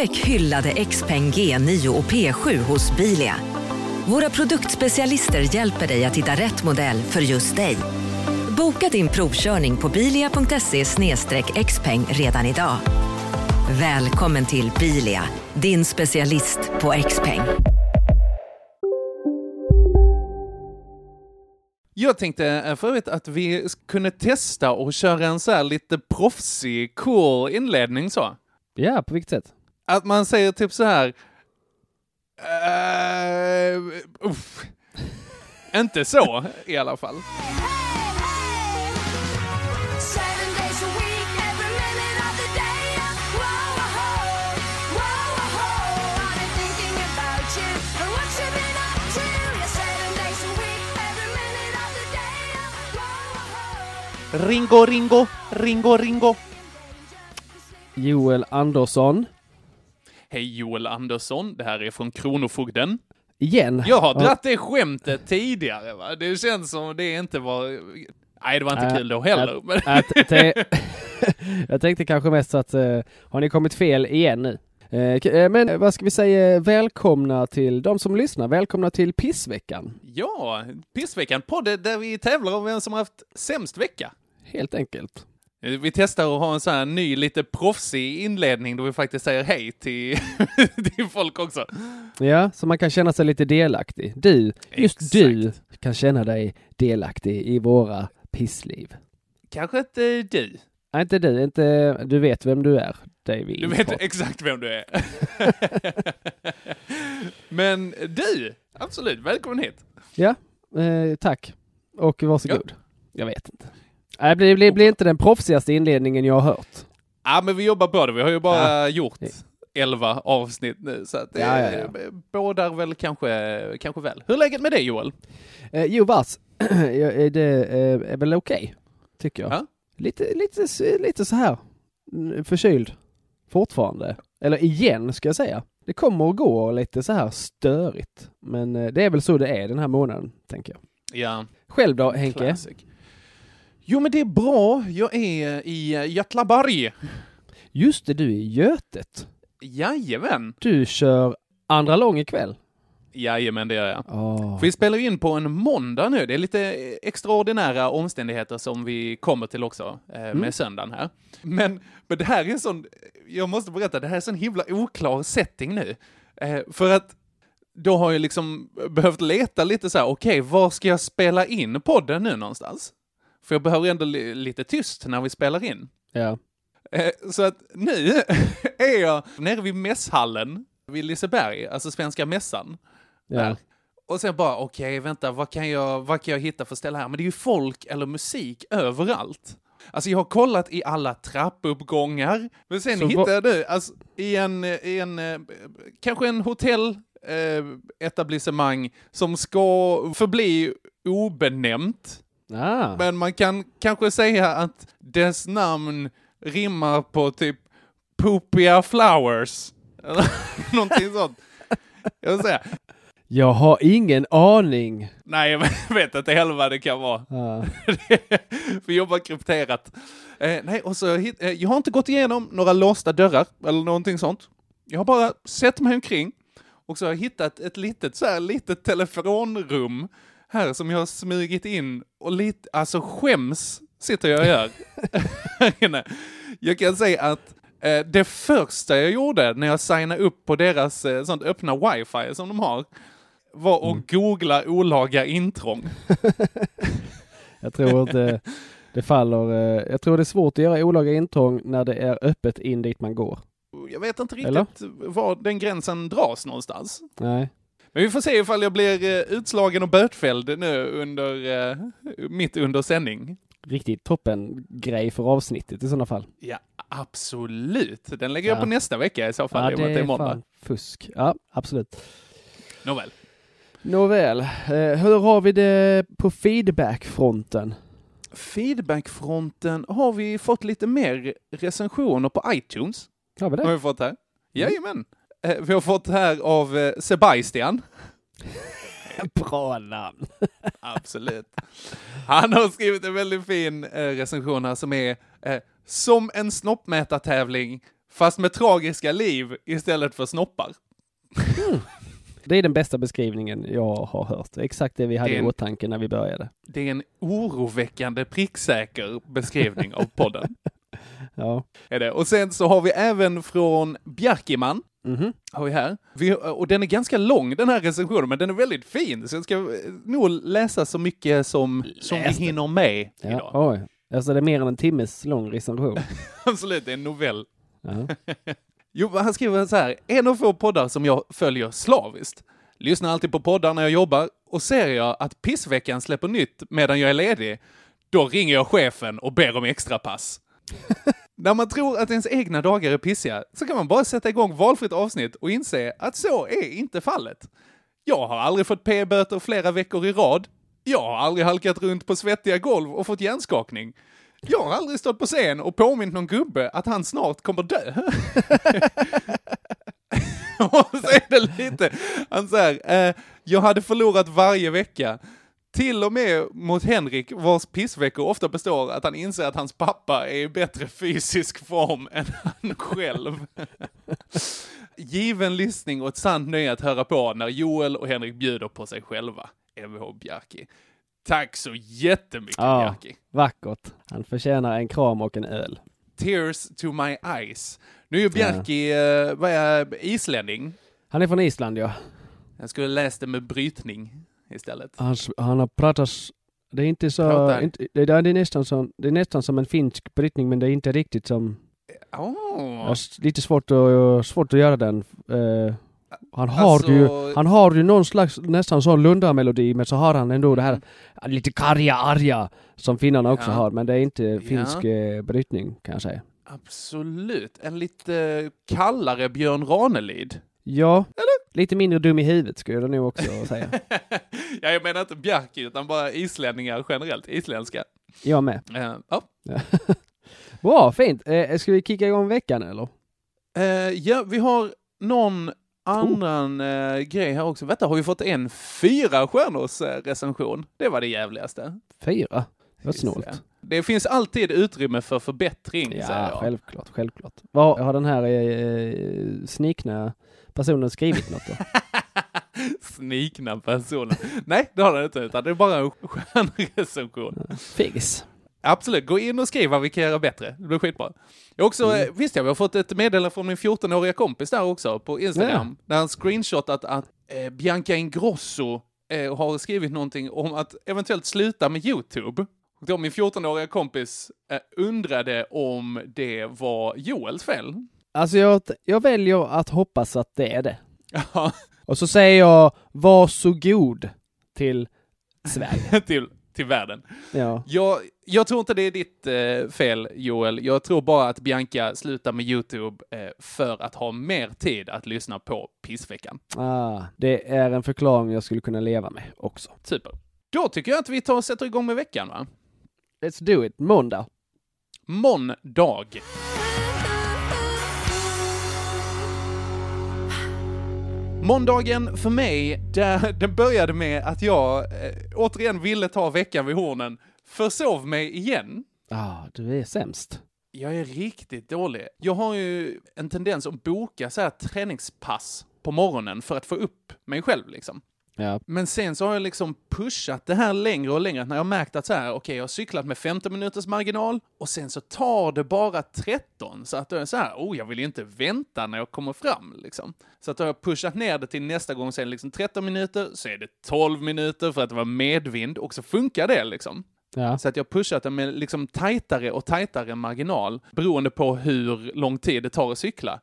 Upptäck hyllade XPeng G9 och P7 hos Bilia. Våra produktspecialister hjälper dig att hitta rätt modell för just dig. Boka din provkörning på bilia.se xpeng redan idag. Välkommen till Bilia, din specialist på XPeng. Jag tänkte eh, för övrigt att vi kunde testa och köra en så här lite proffsig, cool inledning så. Ja, på vilket sätt? Att man säger typ så här... Uh. Inte så, i alla fall. Ringo, ringo, ringo, ringo. Joel Andersson. Hej Joel Andersson, det här är från Kronofogden. Igen. Jag har Ja. dratt det skämtet tidigare va? Det känns som det inte var... Nej, det var inte Äh, kul då heller. äh, men... Det, jag tänkte kanske mest att, eh, har ni kommit fel igen nu? Eh, eh, men vad ska vi säga, välkomna till de som lyssnar, välkomna till pissveckan. Ja, Pissveckan, podden där vi tävlar om vem som har haft sämst vecka. Helt enkelt. Vi testar att ha en sån här ny, lite proffsig inledning då vi faktiskt säger hej till, till folk också. Ja, så man kan känna sig lite delaktig. Du, just Exakt. du kan känna dig delaktig i våra pissliv. Kanske inte du. Nej, inte du, inte, du vet vem du är, David. Du vet exakt vem du är. Men du, absolut, välkommen hit. Ja, eh, tack. Och varsågod. Jag vet inte. Det blir, blir, blir inte den proffsigaste inledningen jag har hört. Ja, men vi jobbar på det. Vi har ju bara Ja. gjort 11 avsnitt nu, så att det Ja, ja, ja. bådar väl kanske, kanske väl. Hur är läget med dig Joel? Eh, jo, vars. Det eh, är väl okej, tycker jag. Ja. Lite, lite, lite så här mm, förkyld fortfarande. Eller igen, ska jag säga. Det kommer och går lite så här störigt. Men eh, det är väl så det är den här månaden, tänker jag. Ja, Själv då, Henke? classic. Jo, men det är bra. Jag är i Götlaborg. Just det, du är i Götet. Jajamän. Du kör andra lång ikväll. Jajamän, det gör jag. Oh. Vi spelar in på en måndag nu. Det är lite extraordinära omständigheter som vi kommer till också eh, med Mm. söndagen här. Men, men det här är en sån, jag måste berätta, det här är en sån himla oklar setting nu. Eh, för att då har jag liksom behövt leta lite så här, okej, var ska jag spela in podden nu någonstans? För jag behöver ändå li- lite tyst när vi spelar in. Ja. Eh, Så att nu är jag nere vid mässhallen vid Liseberg, alltså Svenska Mässan. Ja. Och sen bara, okej, vänta, vad kan, jag, vad kan jag hitta för ställe här? Men det är ju folk eller musik överallt. Alltså jag har kollat i alla trappuppgångar, men sen Så hittade jag nu, alltså i en, i en eh, kanske en hotell eh, etablissemang som ska förbli obenämnt. Ah. Men man kan kanske säga att dess namn rimmar på typ Poopia Flowers. Någonting sånt. Jag vill säga. Jag har ingen aning. Nej, jag vet inte heller vad det kan vara. Ah. Vi jobbar krypterat. Eh, nej, och så, eh, jag har inte gått igenom några låsta dörrar eller någonting sånt. Jag har bara sett mig omkring och så har jag hittat ett litet, så här, litet telefonrum här som jag har smugit in och lite, alltså skäms sitter jag och gör. jag kan säga att eh, det första jag gjorde när jag signade upp på deras eh, sånt öppna wifi som de har var att googla olaga intrång. Jag tror inte det faller. eh, Jag tror det är svårt att göra olaga intrång när det är öppet in dit man går. Jag vet inte riktigt Eller? var den gränsen dras någonstans. Nej. Men vi får se ifall jag blir eh, utslagen och bötfälld nu under, eh, mitt under sändning. Riktigt toppen grej för avsnittet i sådana fall. Ja, Absolut. Den lägger jag Ja. på nästa vecka i så fall, med att det är måndag. fan fusk. Ja, absolut. Nåväl. Nåväl, eh, hur har vi det på feedbackfronten? Feedbackfronten har vi fått lite mer recensioner på iTunes. Har vi Har det? vi fått här? Jajamän. Eh, Vi har fått här av eh, Sebastian. Bra namn. Absolut. Han har skrivit en väldigt fin eh, recension här som är eh, som en snoppmätartävling fast med tragiska liv istället för snoppar. Det är den bästa beskrivningen jag har hört. Exakt det vi hade Det är i en- åtanke när vi började. Det är en oroväckande pricksäker beskrivning av podden. Ja. Är det. Och sen så har vi även från Bjarkiman, Mhm. har vi här. Vi, och den är ganska lång den här recensionen, men den är väldigt fin. Så jag ska eh, nog läsa så mycket som, som vi hinner med Ja. idag. Oj. Alltså det är mer än en timmes lång recension. Absolut, det är en novell. Ja. Jo, han skriver så här. En av få poddar som jag följer slaviskt. Lyssnar alltid på poddar när jag jobbar och ser jag att pissveckan släpper nytt medan jag är ledig, då ringer jag chefen och ber om extra pass. när man tror att ens egna dagar är pissiga så kan man bara sätta igång valfritt avsnitt och inse att så är inte fallet. Jag har aldrig fått p-böter flera veckor i rad. Jag har aldrig halkat runt på svettiga golv och fått hjärnskakning. Jag har aldrig stått på scen och påmint någon gubbe att han snart kommer dö. och så är det lite, han säger, eh, jag hade förlorat varje vecka. Till och med mot Henrik, vars pissveckor ofta består att han inser att hans pappa är i bättre fysisk form än han själv. Given lyssning och ett sant nöje att höra på när Joel och Henrik bjuder på sig själva. Mvh Bjarki. Tack så jättemycket Ja. Bjarki. Vackert. Han förtjänar en kram och en öl. Tears to my eyes. Nu är ju Bjarki, eh, vad är islänning? Han är från Island ja. Jag skulle läst det med brytning istället. Han, han har pratat... Det är inte så... Inte, det, det, är nästan som, det är nästan som en finsk brytning men det är inte riktigt som... Oh. lite svårt att, svårt att göra den. Eh, han har Alltså- ju, han har ju någon slags nästan sån Lunda-melodi men så har han ändå det här lite karga, arga som finnarna också Mm. Ja. har men det är inte Ja. finsk eh, brytning kan jag säga. Absolut. En lite kallare Björn Ranelid. Ja, lite mindre dum i huvudet skulle jag nog också säga. ja, jag menar inte Bjarki, utan bara islänningar generellt. Isländska. Jag med. Eh, ja. Bra, fint. Eh, ska vi kicka igång veckan eller? Eh, ja, vi har någon annan eh, grej här också. Vänta, har vi fått en fyra stjärnors recension? Det var det jävligaste. Fyra? Det var snålt. Det finns alltid utrymme för förbättring, säger Ja, jag. självklart, självklart. Vad har den här eh, snikna personen skrivit något då? Snikna personen. Nej, det har den inte, utan det är bara en stjärnrecension. Figgis. Absolut, gå in och skriv vad vi kan göra bättre. Det blir skitbra. Jag också, Mm. eh, visst ja, vi har fått ett meddelande från min 14-åriga kompis där också på Instagram. Där han screenshotat att eh, Bianca Ingrosso eh, har skrivit någonting om att eventuellt sluta med YouTube. Och då min 14-åriga kompis eh, undrade om det var Joels fel. Alltså jag, jag väljer att hoppas att det är det. Och så säger jag varsågod till Sverige. till, till världen. Ja. Jag, jag tror inte det är ditt eh, fel, Joel. Jag tror bara att Bianca slutar med YouTube eh, för att ha mer tid att lyssna på Pissveckan. Ah, det är en förklaring jag skulle kunna leva med också. Super. Då tycker jag att vi tar och sätter igång med veckan, va? Let's do it. Måndag. Måndag. Måndagen för mig, där, den började med att jag eh, återigen ville ta veckan vid hornen, försov mig igen. Ah, du är sämst. Jag är riktigt dålig. Jag har ju en tendens att boka så här träningspass på morgonen för att få upp mig själv liksom. Ja. Men sen så har jag liksom pushat det här längre och längre när jag märkt att så här, okej, jag har cyklat med 15 minuters marginal och sen så tar det bara 13 så att då är det så här, oh, jag vill ju inte vänta när jag kommer fram liksom. Så att då har jag pushat ner det till nästa gång sen liksom 13 minuter, så är det 12 minuter för att det var medvind och så funkar det liksom. Ja. Så att jag har pushat det med liksom tajtare och tajtare marginal beroende på hur lång tid det tar att cykla.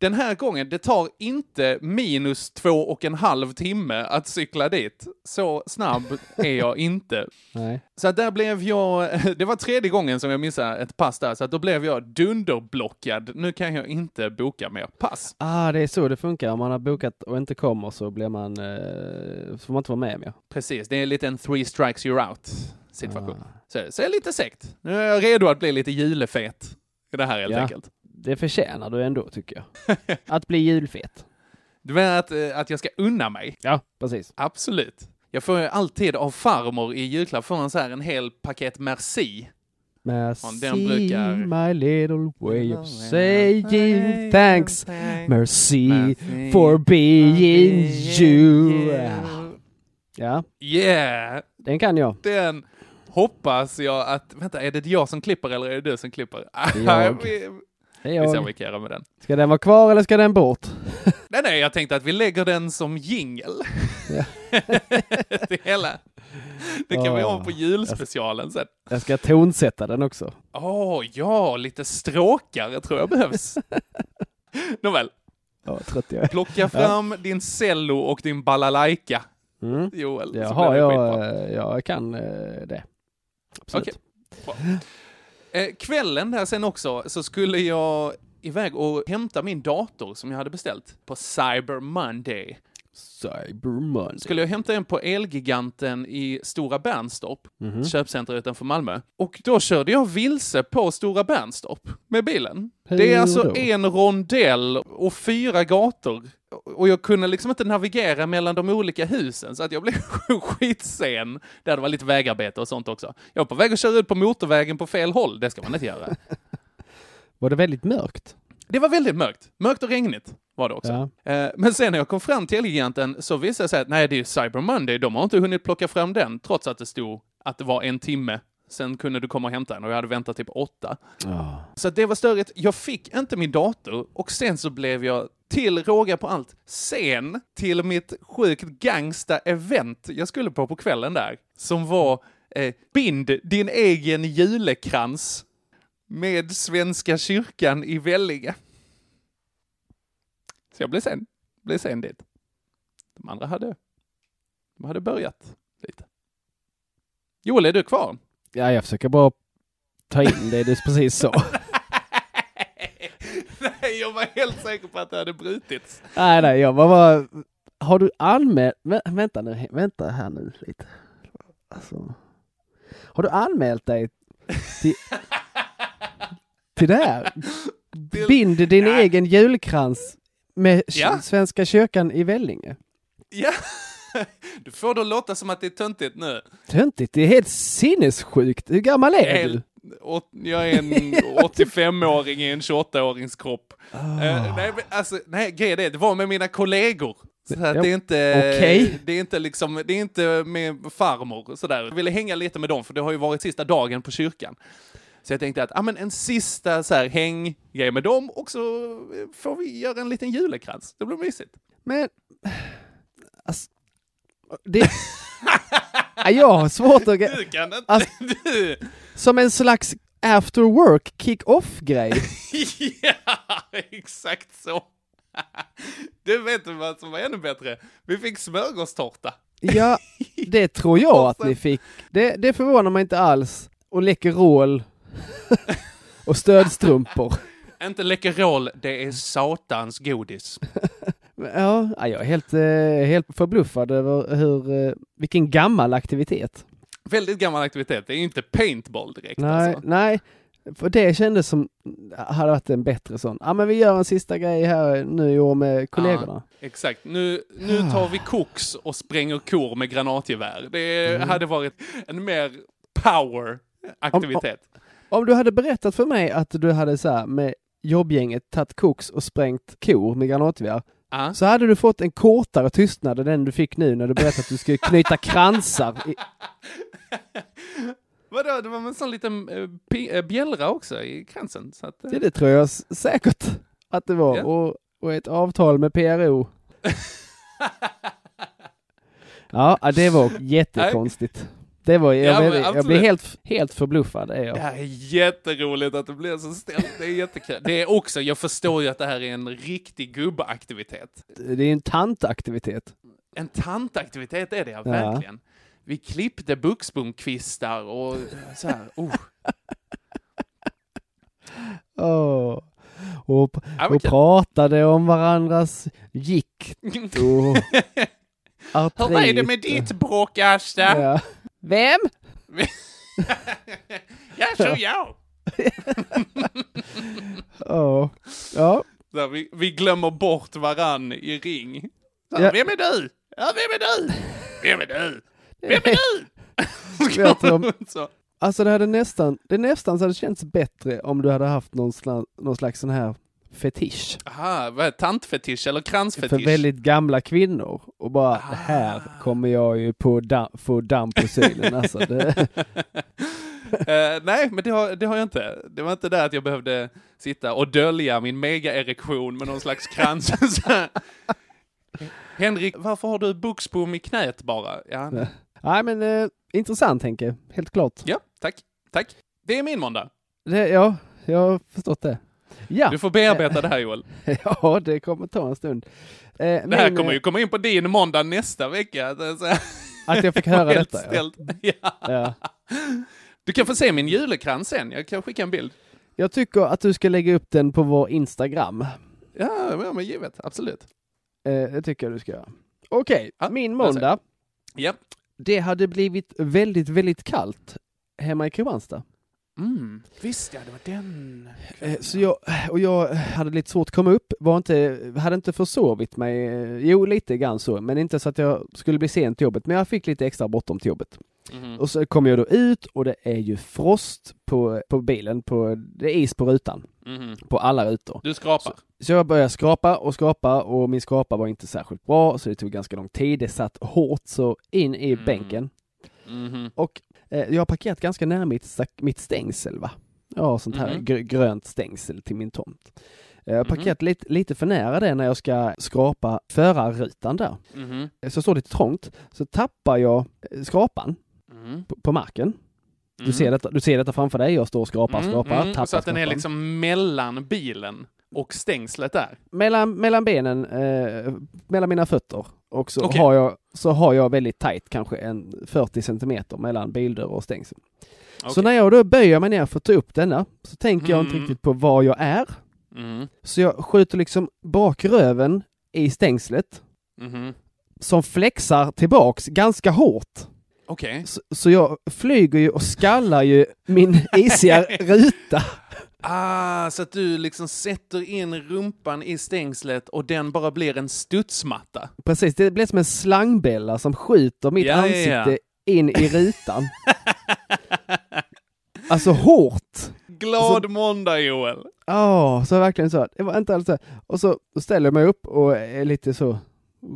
Den här gången, det tar inte minus två och en halv timme att cykla dit. Så snabb är jag inte. Nej. Så där blev jag, det var tredje gången som jag missade ett pass där, så då blev jag dunderblockad. Nu kan jag inte boka mer pass. Ah, det är så det funkar. Om man har bokat och inte kommer så blir man, eh, får man inte vara med mer. Precis, det är lite en three strikes you're out situation. Ah. Så, så är lite segt. Nu är jag redo att bli lite julefet i det här helt Ja. enkelt. Det förtjänar du ändå, tycker jag. Att bli julfet. Du menar att, eh, att jag ska unna mig? Ja, precis. Absolut. Jag får ju alltid av farmor i julklapp får en så här en hel paket Merci. Merci, den brukar- my little way of saying thanks. Merci for being you. Ja, Yeah! den kan jag. Den hoppas jag att... Vänta, är det jag som klipper eller är det du som klipper? Jag. vi, Det är vi ser vad jag. vi kan göra med den. Ska den vara kvar eller ska den bort? Nej, nej, jag tänkte att vi lägger den som jingel. Ja. det hela. Det kan vi Ah. ha på julspecialen sen. Jag ska tonsätta den också. Åh, ja, lite stråkare tror jag behövs. Nåväl, Ja, trött jag är. plocka fram din cello och din balalaika, Mm. Joel. Det jag, eh, jag kan eh, det. Absolut. Okej. Eh, kvällen där sen också så skulle jag iväg och hämta min dator som jag hade beställt på Cyber Monday. Cyber Monday. Skulle jag hämta en på Elgiganten i Stora Bernstorp, Mhm. köpcenter utanför Malmö. Och då körde jag vilse på Stora Bernstorp med bilen. Hur det är alltså då? en rondell och fyra gator. Och jag kunde liksom inte navigera mellan de olika husen, så att jag blev skitsen. Där det var lite vägarbete och sånt också. Jag var på väg att köra ut på motorvägen på fel håll, det ska man inte göra. Var det väldigt mörkt? Det var väldigt mörkt. Mörkt och regnigt var det också. Ja. Eh, Men sen när jag kom fram till Elgiganten så visade det sig att nej, det är ju Cyber Monday. De har inte hunnit plocka fram den, trots att det stod att det var en timme. Sen kunde du komma och hämta den och jag hade väntat typ åtta. Ja. Så det var störigt. Jag fick inte min dator och sen så blev jag till råga på allt sen till mitt sjukt gangsta-event jag skulle på på kvällen där. Som var eh, Bind din egen julekrans med Svenska kyrkan i Vellinge. Så jag blev sen, blev sen dit. De andra hade, de hade börjat lite. Joel, är du kvar? Ja, jag försöker bara ta in det du precis sa. Nej, jag var helt säker på att det hade brutits. nej, nej, jag var bara... Har du anmält... Vä- Vänta nu, vänta här nu lite. Alltså... Har du anmält dig till... till det här? Bind din Nej. egen julkrans med Ja. Svenska kyrkan i Vellinge. Ja, du får då låta som att det är töntigt nu. Töntigt, det är helt sinnessjukt. Hur gammal är Helt- du? Jag är en 85-åring i en 28-årings kropp. Ah. Eh, nej, alltså, nej, grejen är, det var med mina kollegor. Så Ja, det är inte, okej. det är inte liksom, det är inte med farmor och sådär. Jag ville hänga lite med dem, för det har ju varit sista dagen på kyrkan. Så jag tänkte att, ja men en sista så här hänggrej med dem och så får vi göra en liten julekrans. Det blir mysigt. Men... Alltså, det... Ja, jag har svårt att... Du kan inte, Alltså- du! Som en slags after work kick-off-grej. Ja, exakt så. Du vet vad som var ännu bättre? Vi fick smörgåstårta. Ja, det tror jag att ni fick. Det, det förvånar mig inte alls. Och Läkerol. och stödstrumpor. Inte Läkerol, det är satans godis. Ja, ja, jag är helt, eh, helt förbluffad över hur, eh, vilken gammal aktivitet. Väldigt gammal aktivitet, det är ju inte paintball direkt Nej, alltså. nej. För det kändes som, hade varit en bättre sån. Ja men vi gör en sista grej här nu i år med kollegorna. Exakt, nu, nu tar vi koks och spränger kor med granatgevär. Det Mm. hade varit en mer power aktivitet. Om du hade berättat för mig att du hade så här med jobbgänget tagit koks och sprängt kor med granatgevär Ja. så hade du fått en kortare tystnad än den du fick nu när du berättade att du skulle knyta kransar. I, Vadå, det var en sån liten eh, bjällra också i kransen. Så att, eh, det, det tror jag säkert att det var. Ja. Och, och ett avtal med PRO. Ja, ja, det var jättekonstigt. Det var, jag, Ja, men jag absolut. blev helt, helt förbluffad. Är Det jag. här är jätteroligt att det blir så ställt. Det är jättekul. Det är också, jag förstår ju att det här är en riktig gubbaktivitet. Det är en tantaktivitet. En tantaktivitet är det ja, verkligen. Vi klippte buxbomkvistar och så här. Oh. Åh. Och, och pratade om varandras gikt och artrit. Hur är det med ditt bråk, Asta? Ja. Vem? Ja, så jag. Åh. Ja. Så vi, vi glömmer bort varann i ring. Så Ja. Vem är du? Ja, vem är du? Vem är du? Vem är du? Vet du Så. Alltså det hade nästan, det nästan så hade känts bättre om du hade haft någon, sla, någon slags sån här fetisch. Aha, vad är det? tantfetisch eller För kransfetisch? väldigt gamla kvinnor. Och bara, här kommer jag ju på dam, få damm på synen alltså. Det, Eh, nej, men det har, det har jag inte. Det var inte där att jag behövde sitta och dölja min mega-erektion med någon slags krans. Henrik, varför har du buxbom i knät bara? Ja, Nej. nej men eh, intressant Henke, helt klart. ja tack. Tack. Det är min måndag. Det, ja, jag har förstått det. Ja, Du får bearbeta det här Joel. ja det kommer ta en stund. Eh, Det här min, kommer eh, ju komma in på din måndag nästa vecka. Här- Att jag fick höra detta. Ja. ställt. Ja. Ja. Du kan få se min julekrans sen. Jag kan skicka en bild. Jag tycker att du ska lägga upp den på vår Instagram. Ja, men- men givet. Absolut. Eh, det tycker jag du ska göra. Okej, Ja, min måndag. Ja. Det hade blivit väldigt, väldigt kallt hemma i Kristianstad. Mm. Visst ja, det var den. Eh, Så jag, och jag hade lite svårt att komma upp, var inte, hade inte försovit mig, eh, jo lite grann så, men inte så att jag skulle bli sent till jobbet, men jag fick lite extra bråttom till jobbet. Mhm. Och så kom jag då ut och det är ju frost på, på bilen, på, det är is på rutan, Mhm. på alla rutor. Du skrapar. Så jag började skrapa och skrapa och min skrapa var inte särskilt bra, så det tog ganska lång tid. Det satt hårt så in i Mm. bänken. Mhm. Och jag har parkerat ganska nära mitt, mitt stängsel va. Jag har sånt här gr- grönt stängsel till min tomt. Eh, Jag har Mhm. parkerat lite, lite för nära det när jag ska skrapa förarrutan där. Eh, Så står det lite trångt, så tappar jag eh, skrapan Mhm. på, på marken. Du, Mhm. ser detta, du ser detta framför dig, jag står och skrapar, Mm, skrapar, mm, tappar Så att den är skrapan. liksom mellan bilen och stängslet där. mellan, mellan benen, eh, mellan mina fötter. Och så, Okej. har jag, så har jag väldigt tajt, kanske en 40 centimeter mellan bildörr och stängsel. Så Okej. när jag då böjer mig ner för att ta upp denna, så tänker jag inte Mm. riktigt på var jag är. Mhm. Så jag skjuter liksom bak röven i stängslet, Mhm. som flexar tillbaks ganska hårt. Okej. Så, så jag flyger ju och skallar ju min isiga ruta. Ah, så att du liksom sätter in rumpan i stängslet och den bara blir en studsmatta. Precis, det blir som en slangbella som skjuter mitt Ja, ja, ansikte ja. in i rutan. Alltså hårt. Glad måndag Joel! Ja, så verkligen så. Det var inte alls så. Och så ställer jag mig upp och är lite så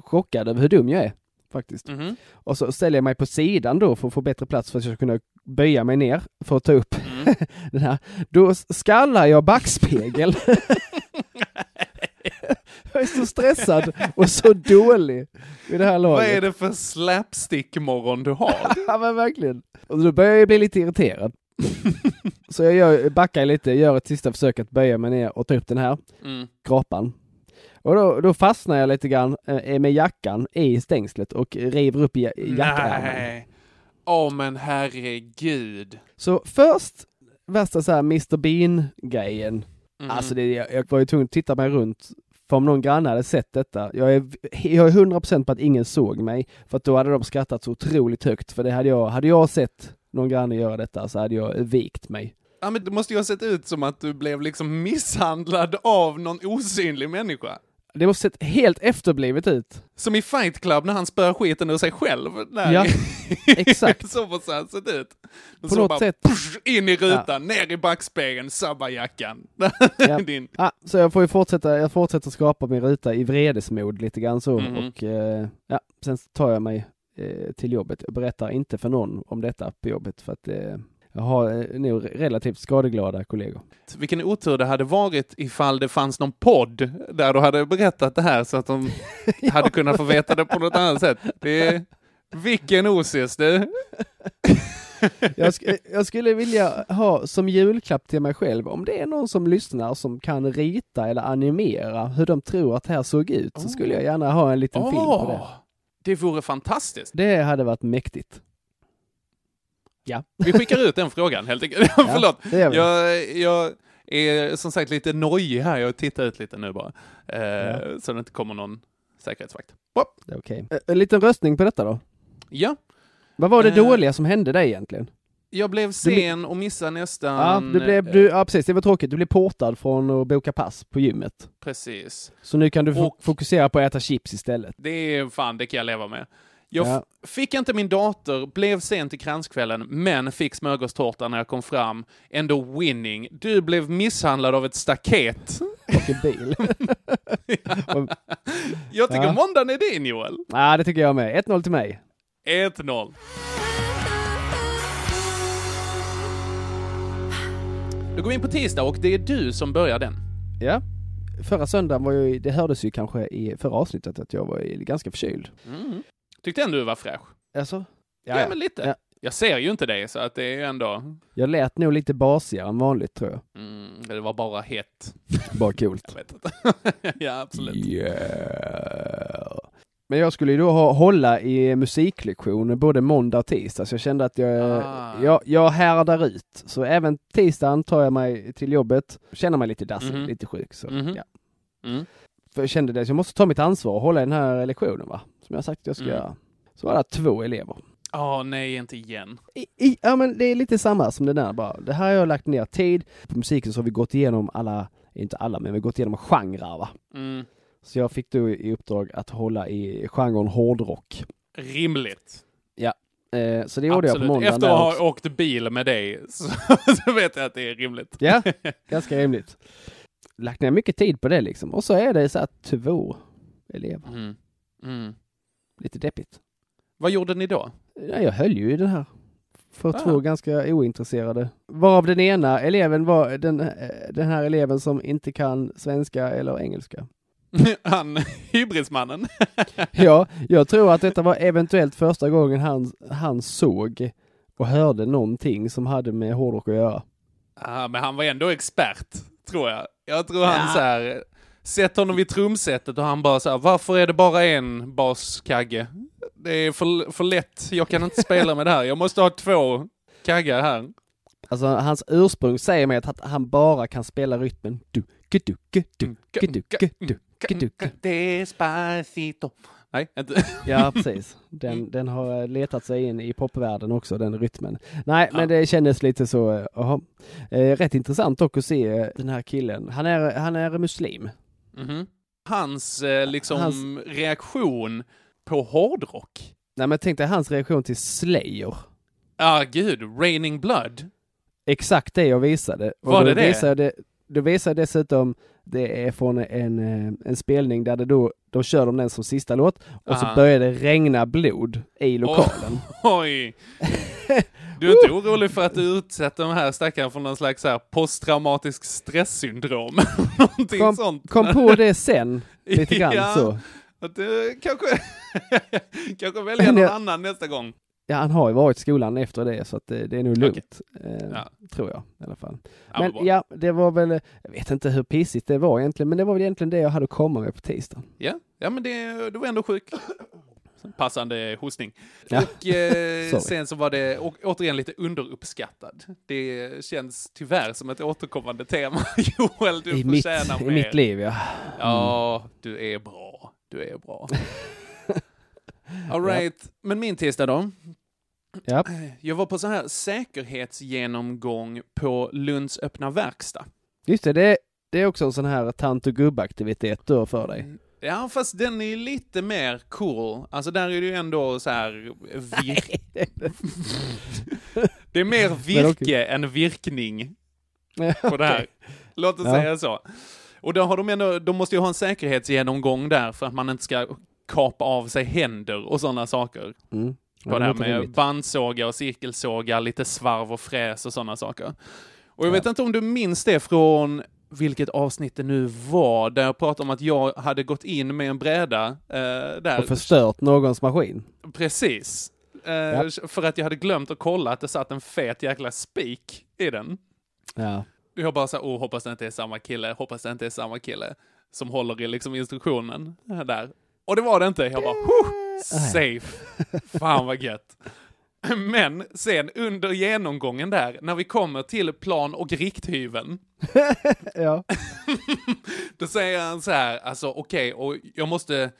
chockad över hur dum jag är. Faktiskt. Mhm. Och så ställer jag mig på sidan då för att få bättre plats för att jag ska kunna böja mig ner för att ta upp Mm. den här. Då skallar jag backspegel. jag är så stressad och så dålig vid det här laget. Vad är det för slapstick-morgon du har? Ja men verkligen. Och då börjar jag bli lite irriterad. så jag gör, backar lite, gör ett sista försök att böja mig ner och ta upp den här Mm. skrapan. Och då, då fastnar jag lite grann eh, med jackan i stängslet och river upp ja- jackärmen. Nej. Åh men herregud. Så först värsta så här Mr Bean-grejen. Mm. Alltså det, jag, jag var ju tvungen att titta mig runt för om någon granne hade sett detta. Jag är, jag är 100% på att ingen såg mig. För att då hade de skrattat så otroligt högt. För det hade jag, hade jag sett någon granne göra detta så hade jag vikt mig. Ja men det måste ju ha sett ut som att du blev liksom misshandlad av någon osynlig människa. Det måste sett helt efterblivet ut. Som i Fight Club när han spör skiten ur sig själv. Där. Ja, exakt. så måste han sett ut. På så något bara, sätt. push, in i rutan, ner i backspegeln, sabba jackan. Ja. Din. Ah, så jag får ju fortsätta, jag fortsätter skapa min ruta i vredesmod lite grann så Mhm. och eh, ja, sen tar jag mig eh, till jobbet. Jag berättar inte för någon om detta på jobbet för att eh, har eh, nog relativt skadeglada kollegor. Vilken otur det hade varit ifall det fanns någon podd där du hade berättat det här så att de hade kunnat få veta det på något annat sätt. Det är Vilken osis du! Jag, sk- jag skulle vilja ha som julklapp till mig själv, om det är någon som lyssnar som kan rita eller animera hur de tror att det här såg ut, så skulle jag gärna ha en liten film på det. Det vore fantastiskt. Det hade varit mäktigt. Vi skickar ut den frågan helt enkelt. Förlåt. gör vi. Jag, jag är som sagt lite nojig här. Jag tittar ut lite nu bara. Eh, Ja. Så det inte kommer någon säkerhetsvakt. Det är okej. Eh, En liten röstning på detta då. Ja, Vad var det Eh, dåliga som hände dig egentligen? jag blev sen och missade nästan... Ja, du blev, du, ja precis, det var tråkigt. Du blev portad från att boka pass på gymmet. Precis. Så nu kan du Och- fokusera på att äta chips istället. Det är fan, det kan jag leva med. Jag Ja. fick inte min dator, blev sen till kranskvällen, men fick smörgåstårta när jag kom fram. Ändå winning. Du blev misshandlad av ett staket. Och en bil. Och- Jag tycker Ja. måndagen är din, Joel. Ja, det tycker jag med. 1-0 till mig. 1-0. Då går vi in på tisdag och det är du som börjar den. Ja. Förra söndagen var ju, det hördes ju kanske i förra avsnittet att jag var ganska förkyld. Mm. Tyckte ändå du var fräsch. Alltså? Ja, men lite. Ja. Jag ser ju inte dig, så att det är ju ändå... Jag lät nog lite basigare än vanligt tror jag. Mm, det var bara hett. Bara coolt. Ja, absolut. Yeah. Men jag skulle ju då ha, hålla i musiklektioner både måndag och tisdag, så jag kände att jag, Ah. jag, jag härdar ut. Så även tisdagen tar jag mig till jobbet, känner mig lite dassig, Mhm. lite sjuk. Så, Mhm. ja. Mm. För jag kände det, så jag måste ta mitt ansvar och hålla i den här lektionen va, som jag sagt att jag ska Mm. göra. Så var det två elever. Åh, nej, inte igen. I, i, ja men det är lite samma som det där bara. Det här har jag lagt ner tid. På musiken så har vi gått igenom alla, inte alla, men vi har gått igenom genrer va. Mm. Så jag fick då i uppdrag att hålla i genren hårdrock. Rimligt. Eh, så det gjorde jag på Absolut. måndagen. Efter att ha också. åkt bil med dig så, så vet jag att det är rimligt. Ja, ganska rimligt. Lagt ner mycket tid på det liksom. Och så är det så här två elever. Mm. Mm. Lite deppigt. Vad gjorde ni då? Ja, jag höll ju i den här. För Ah. två ganska ointresserade. Varav den ena eleven var den, eh, den här eleven som inte kan svenska eller engelska. Han, hybrismannen. Ja, jag tror att detta var eventuellt första gången han, han såg och hörde någonting som hade med hårdrock att göra. Ja, men han var ändå expert, tror jag. Jag tror han Ja. så här, sett honom vid trumsetet och han bara så här, varför är det bara en baskagge? Det är för, för lätt, jag kan inte spela med det här, jag måste ha två kaggar här. Alltså hans ursprung säger mig att han bara kan spela rytmen du, du, du, du, du, du, du, du, du. Despacito. Nej, inte. Ja, precis. Den, den har letat sig in i popvärlden också, den rytmen. Nej, men det kändes lite så, eh, jaha. Eh, rätt intressant dock att se eh, den här killen. Han är, han är muslim. Mhm. Hans eh, liksom Hans- reaktion på hårdrock. Nej, men tänk dig hans reaktion till Slayer. Ja, gud, Raining Blood. Exakt det jag visade. Och Var det det? Visade, det- då visade jag dessutom, det är från en, eh, en spelning där det då, då kör de den som sista låt och så Aha. börjar det regna blod i lokalen. Oj! Du är inte orolig för att du utsätter de här stackarna för någon slags här posttraumatisk stresssyndrom? Någonting Kom- sånt? Kom på det sen, lite grann Ja. så. Att du kanske, kanske välja någon annan nästa gång. Ja, han har ju varit i skolan efter det så att det, det är nog lugnt. Eh, Ja. Tror jag i alla fall. Ja, men ja, det var väl, jag vet inte hur pissigt det var egentligen, men det var väl egentligen det jag hade att komma med på tisdagen. Ja, ja men det, du var ändå sjuk. Passande hostning. Ja. Och eh, sen så var det å, återigen lite underuppskattad. Det känns tyvärr som ett återkommande tema. Joel, du I, mitt, förtjänar I mer. mitt liv ja. Ja, du är bra. Du är bra. All right. Men min tisdag då? ja. Jag var på så här säkerhetsgenomgång på Lunds öppna verkstad. Just det, det, det är också en sån här tant och gubb-aktivitet då för dig. Ja, fast den är lite mer cool. Alltså där är det ju ändå så här... Vir... det är mer virke än virkning Ja, på det här. Låt oss Ja. säga så. Och då har de ändå, de måste ju ha en säkerhetsgenomgång där för att man inte ska kapa av sig händer och sådana saker. Mm. Ja, På det här med rimligt. bandsåga och cirkelsåga, lite svarv och fräs och sådana saker. Och jag vet inte om du minns det från vilket avsnitt det nu var, där jag pratade om att jag hade gått in med en bräda eh, där. Och förstört någons maskin. Precis. Eh, För att jag hade glömt att kolla att det satt en fet jäkla spik i den. Ja. Jag bara såhär, oh, hoppas det inte är samma kille, hoppas det inte är samma kille som håller i liksom instruktionen där. Och det var det inte. Jag bara, huh, safe. Fan vad gött. Men sen under genomgången där, när vi kommer till plan och rikthyveln, ja. då säger han så här, alltså okej, och jag måste,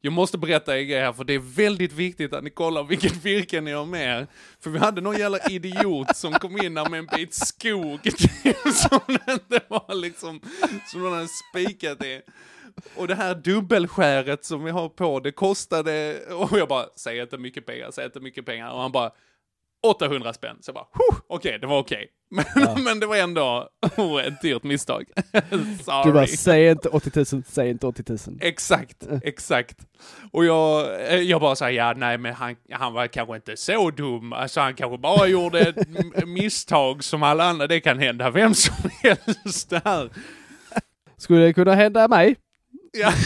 jag måste berätta en grej här, för det är väldigt viktigt att ni kollar vilket virke ni har med er. För vi hade någon jävla idiot som kom in här med en bit skog som det inte var liksom, som någon hade spikat i. Och det här dubbelskäret som vi har på, det kostade, och jag bara, säg inte mycket pengar, säg inte mycket pengar. Och han bara, 800 spänn. Så jag bara, "Huh, okej, det var okej. Men, men det var ändå oh, ett dyrt misstag. Sorry. Du bara, säg inte 80 000, säg inte 80 000. Exakt, exakt. Och jag, eh, jag bara säger ja nej men han, han var kanske inte så dum, alltså han kanske bara gjorde ett misstag som alla andra, det kan hända vem som helst det här. Skulle det kunna hända mig? Ja.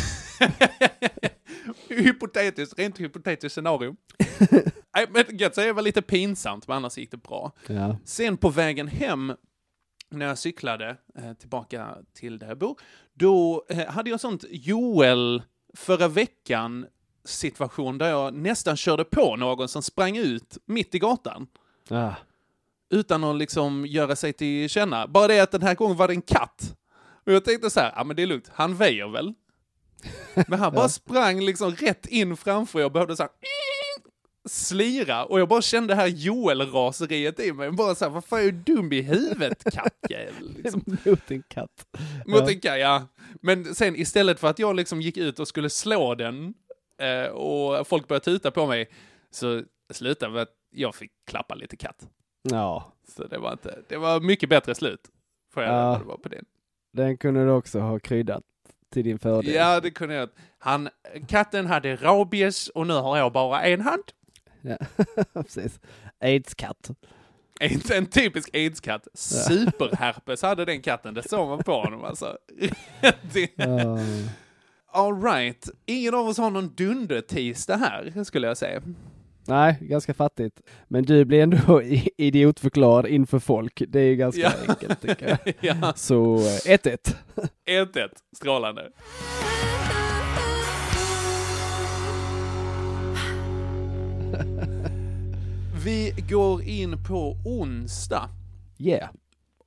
hypotetiskt, rent hypotetiskt scenario. Nej men jag säga det var lite pinsamt, men annars gick det bra. Ja. Sen på vägen hem, när jag cyklade eh, tillbaka till där jag bor, då eh, hade jag sånt Joel förra veckan situation där jag nästan körde på någon som sprang ut mitt i gatan. Ah. Utan att liksom göra sig till känna. Bara det att den här gången var det en katt. Och jag tänkte så här, ja men det är lugnt, han väjer väl? Men han bara sprang liksom rätt in framför, jag behövde så här slira och jag bara kände det här Joel-raseriet i mig. Bara så här, vad fan är du dum i huvudet kattjävel? Liksom. Mot en katt. Mot Ja. en katt, ja. Men sen istället för att jag liksom gick ut och skulle slå den eh, och folk började tuta på mig så slutade med att jag fick klappa lite katt. Ja, Så det var inte, det var mycket bättre slut. Får jag Ja. ja. det var på den. den kunde du också ha kryddat till din fördel. Ja, det kunde jag. Han, katten hade rabies och nu har jag bara en hand. Ja. Precis. Aids-katt. Inte en typisk aids-katt. Superherpes hade den katten, det såg man på honom alltså. Ja. All right. ingen av oss har någon dunder-tisdag här, skulle jag säga. Nej, ganska fattigt. Men du blir ändå idiotförklarad inför folk. Det är ju ganska Ja. enkelt tycker jag. ja, Så eh, 1-1. 1-1. Strålande. Vi går in på onsdag. Yeah.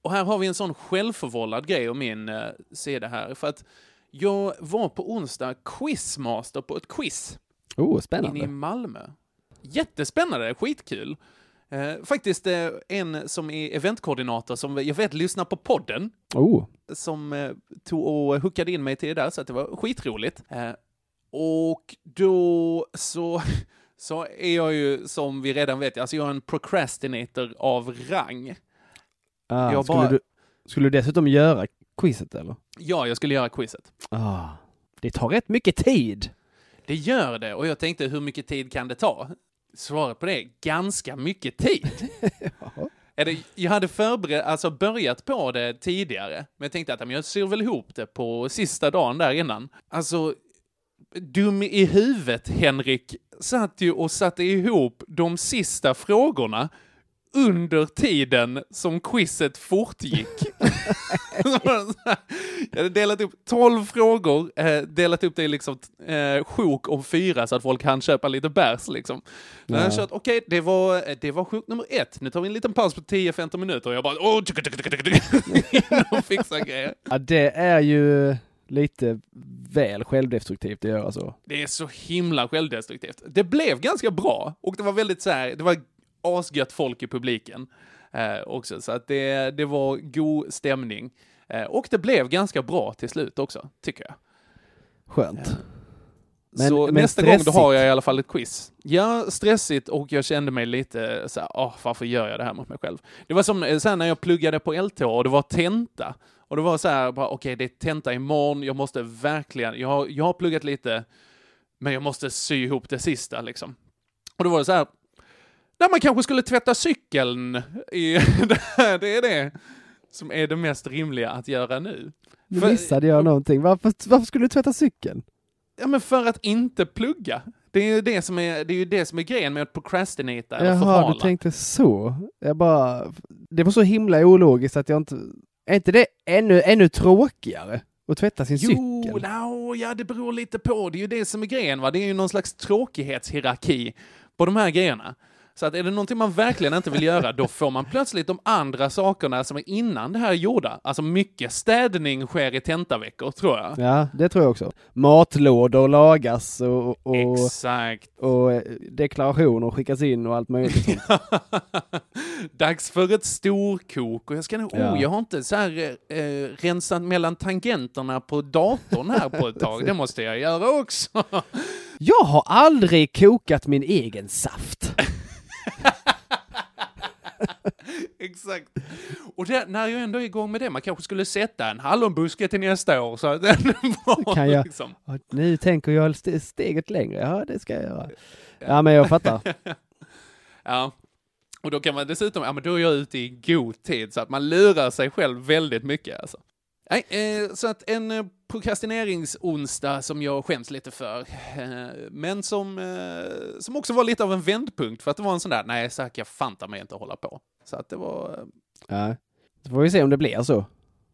Och här har vi en sån självförvållad grej om min eh, sida här. För att jag var på onsdag quizmaster på ett quiz Oh, inne i spännande. Malmö. Jättespännande, skitkul. Eh, faktiskt eh, en som är eventkoordinator som jag vet lyssnar på podden Oh, som eh, tog och hookade in mig till det där, så att det var skitroligt. Eh, och då så, så är jag ju, som vi redan vet, alltså jag är en procrastinator av rang. ah, Jag skulle, bara- du, skulle du dessutom göra quizet eller? Ja, jag skulle göra quizet. Ah, det tar rätt mycket tid. Det gör det, och jag tänkte hur mycket tid kan det ta? Svaret på det är ganska mycket tid. Är det, jag hade förberett, alltså börjat på det tidigare, men jag tänkte att ja, jag syr väl ihop det på sista dagen där innan. Alltså, dum i huvudet, Henrik, satt ju och satte ihop de sista frågorna under tiden som quizet fortgick. jag hade delat upp 12 frågor, eh, delat upp det i liksom eh, sjok om fyra så att folk hann köpa lite bärs liksom. Ja. Jag Ja. kört, okej, det, var, det var sjok nummer ett. Nu tar vi en liten paus på 10-15 minuter och jag bara åh, tjuka, tjuka, tjuka, in och fixa grejer. Ja, det är ju lite väl självdestruktivt att göra så. Det är så himla självdestruktivt. Det blev ganska bra och det var väldigt så här, det var asgött folk i publiken eh, också, så att det, det var god stämning. Eh, och det blev ganska bra till slut också, tycker jag. Skönt. Men- så men nästa gång då stressigt. har jag i alla fall ett quiz. Ja, stressigt och jag kände mig lite så här, åh, varför gör jag det här mot mig själv? Det var som eh, här, när jag pluggade på LTH och det var tenta. Och det var så här, okej, det är tenta imorgon, jag måste verkligen, jag har, jag har pluggat lite, men jag måste sy ihop det sista liksom. Och då var det så här, när man kanske skulle tvätta cykeln i, det är det. som är det mest rimliga att göra nu. Nu För- missade jag någonting. Varför, varför skulle du tvätta cykeln? Ja, men för att inte plugga. Det är ju det som är, det är, ju det som är grejen med att procrastinata eller Jaha, förhala. du tänkte så. Jag bara... Det var så himla ologiskt att jag inte... Är inte det ännu, ännu tråkigare? Att tvätta sin Jo, cykel? no, ja det beror lite på. Det är ju det som är grejen va. Det är ju någon slags tråkighetshierarki på de här grejerna. Så att är det någonting man verkligen inte vill göra, då får man plötsligt de andra sakerna som är innan det här gjorda. Alltså mycket städning sker i tentaveckor, tror jag. Ja, det tror jag också. Matlådor lagas och, och, Exakt. och eh, deklarationer skickas in och allt möjligt sånt. Dags för ett storkok och jag ska nog, Ja. oh, jag har inte så här eh, rensat mellan tangenterna på datorn här på ett tag. Det måste jag göra också. Jag har aldrig kokat min egen saft. Exakt. Och det, när jag ändå är igång med det, man kanske skulle sätta en hallonbuske till nästa år så att den var Kan jag- liksom. Nu tänker jag st- steget längre. Ja, det ska jag göra. Ja, men jag fattar. Ja. Och då kan man dessutom, ja men då är jag ute i god tid så att man lurar sig själv väldigt mycket alltså. Nej, eh, så att en eh, prokrastineringsonsdag som jag skäms lite för, eh, men som, eh, som också var lite av en vändpunkt för att det var en sån där, nej så här kan jag fanta mig inte hålla på. Så att det var, eh, Ja. Så får vi se om det blir så.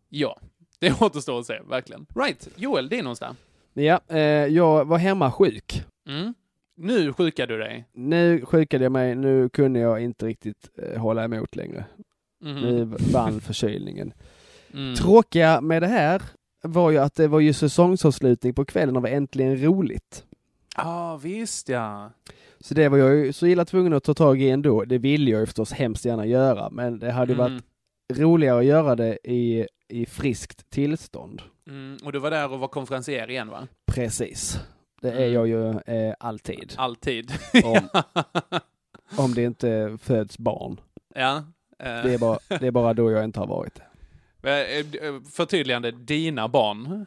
ja, det återstår att se, verkligen. Right, Joel, din onsdag. Ja, eh, jag var hemma sjuk. Mm. Nu sjukar du dig. Nu sjukade jag mig, nu kunde jag inte riktigt eh, hålla emot längre. Mhm. Nu vann förkylningen. Mm. Tråkiga med det här var ju att det var ju säsongsavslutning på kvällen av Äntligen Roligt. Ja, visst ja. Så det var jag ju så illa tvungen att ta tag i ändå. Det ville jag ju förstås hemskt gärna göra, men det hade ju Mm. varit roligare att göra det i, i friskt tillstånd. Mm. Och du var där och var konferencier igen va? Precis. Det är Mm. jag ju eh, alltid. Alltid. Om, om det inte föds barn. ja. Det är, bara, det är bara då jag inte har varit det. Eh, Förtydligande, dina barn.